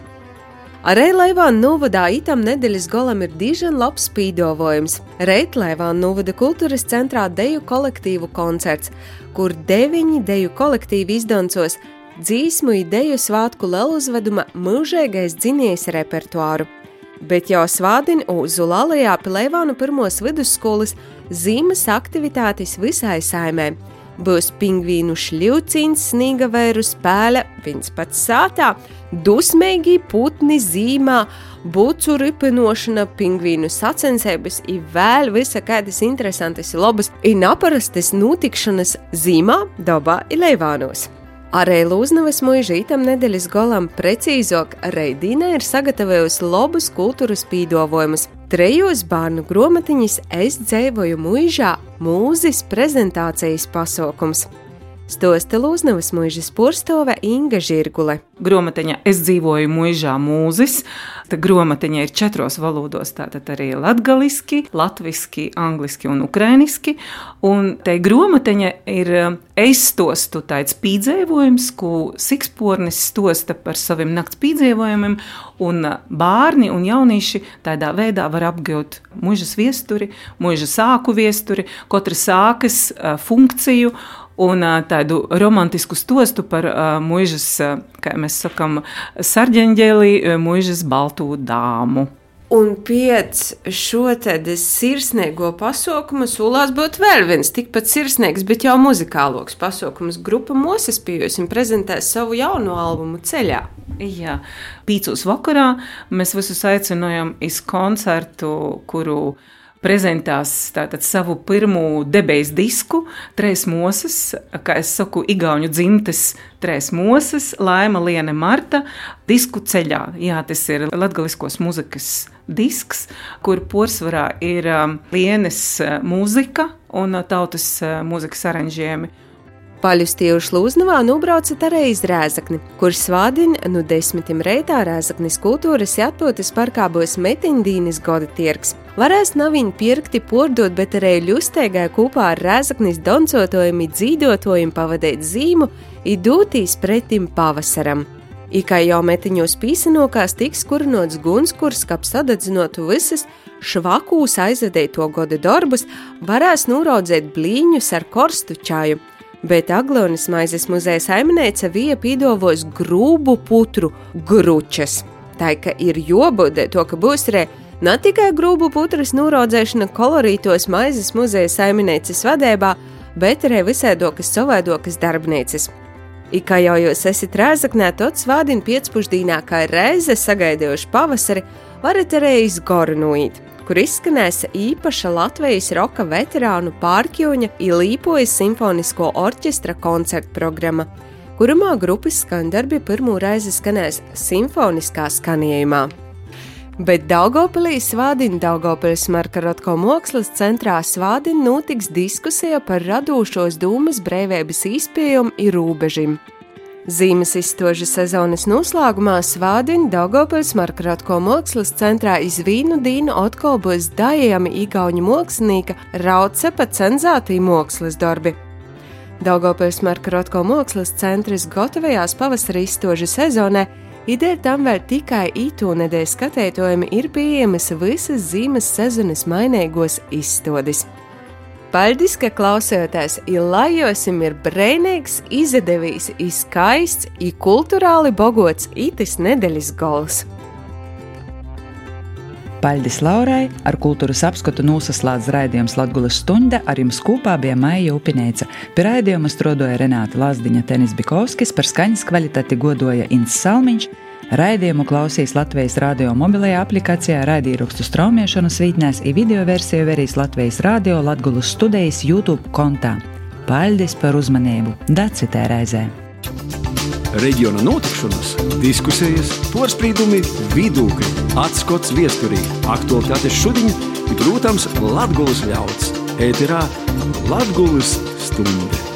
Arī Leivāna Nuvadā itam nedēļas golam ir dižan labs spīdovojums. Reit Leivāna Nuvada kultūras centrā deju kolektīvu koncerts, kur deviņi deju kolektīvi izdancos dzīsmu ideju svātku leluzveduma mūžīgais dzinies repertuāru bet jau svādina Uzu Lalijā pie Leivānu pirmos vidusskolas zīmes aktivitātes visai saimē. Būs pingvīnu šļūcīns, snīga vēru spēle, viens pats sātā, dusmīgi putni zīmā, bucu ripinošana, pingvīnu sacensības, ir vēl visa kādas interesantas lobas, ir naparastas notikšanas zīmā, dabā ir Leivānos. Arī Lūznavas mūža itam nedēļas golam precīzāk Reidīna ir sagatavojusi labus kultūras pīdovojumus. Trejos bērnu gromatiņas es dzēvoju mūžā mūzis prezentācijas pasaukums. Stosta Lūznavas mūžas porstove Inga Žirgule. Gromatiņa es dzīvoju mūžā mūzis. Tā gromatiņa ir četros valodos, tātad arī latgaliski, latviski, angliski un ukrainiski. Un te gromatiņa ir es stostu tāds pīdzēvojums, ko sikspornis stosta par saviem nakts pīdzēvojumiem, un bērni un jaunieši tādā veidā var apgūt mūžas viesturi, mūža sāku viesturi, katra sākas funkciju un tādu romantisku stostu par mūžas, kā mēs sakām, sarģeņģeli, mūžas baltu dāmu. Un pēc šo sirsnīgo pasaukumu sulās būtu vēl viens tikpat sirsnīgs, bet jau muzikāloks pasaukums. Grupa Moses Pijosim prezentēs savu jauno albumu ceļā. Jā, pīcūs vakarā mēs visus aicinājām iz koncertu, kuru prezentās tātad, savu pirmo debesu disku, Trīs Mosas, kā es saku, Igaunu dzimtes Trīs Mosas, Laima Liene Marta, disku ceļā. Jā, tas ir latgaliskos muzikas disks, kur porcelānā ir um, Lienes uh, mūzika un uh, tautas uh, mūzikas aranžējumi. Paļustījuši Lūznavā nobraucat arī iz Rēzakni, kur svādina nu desmitim reitā Rēzaknis kultūras atpūtas parkā būs metiņdīnis goda tirgs. Varēs nav viņi pirkti pordot, bet arī ļustēgai kopā ar Rēzaknis doncotojumi dzīdotojumi pavadīt zīmu, idūtīs pretim pavasaram. Ikai jau metiņos pīsenokās tiks kurinots guns, kurs kap sadedzinotu visas švakūs aizvedēto goda darbus, varēs nūraudzēt blīņus ar korstu čāju, bet Aglonas maizes muzeja saimniece Vija pīdovos grūbu putru gručas. Tā ka ir jobudē to, ka būs arī ne tikai grūbu putras nūrodzēšana kolorītos maizes muzeja saimnieces vadībā, bet arī visēdokas savaidokas darbnīcas. Ik kā jau jūs esat rēzaknē, tad svādina piecpušdīnā kā reize sagaidījuši pavasari, varat arī izgornuīt kur izskanēs īpaša Latvijas roka veterānu pārkjoņa Ilīpojas simfonisko orķestra koncerta programma, kurumā grupas skandarbi pirmo reizi skanēs simfoniskā skanējumā. Bet Daugopilī svādina Daugopils Markarotko mākslas centrā svādina notiks diskusija par radošos dūmas brīvības izpējumu ir rūbežim. Zīmes izstožu sezonas noslēgumā svādina Daugopils Markaratko mākslas centrā iz Vīnu Dīnu atkolbos dājami igauņu mākslinieka Raucepa cenzātī mākslas darbi. Daugopils Markaratko mākslas centrs gatavajās pavasara izstožu sezonē Ideja tam vēl tikai īto nedēļu skatētojumi ir pieejamas visas zīmes sezonas mainīgos izstādes. Paldies, ka klausāties! Ilajosim ir brīvīgs, izdevīgs, skaists, kultūrāli bogots itis nedēļas gals. Paļdis Laurai ar kultūras apskatu nosaslēdz raidījums Latgulas stunda, ar jums kopā bija Maija Upinēca. Pie raidījuma strodoja Renāta Lazdiņa Tenis Bikovskis, par skaņas kvalitāti godoja Inns Salmiņš, Raidījumu klausīs Latvijas radio mobilajā aplikācijā, raidījuma straumēšanas vītnēs, ir video versiju verīs Latvijas radio Latvijas studijas YouTube kontā. Paldies par uzmanību! Dacitē reizē! Reģiona notikšanas, diskusijas, porcelāna, vidūkļi, atskats viesturī, aktuālitātes šodien, ir, protams, Latvijas ļauds. Ēterā Latvijas stunde!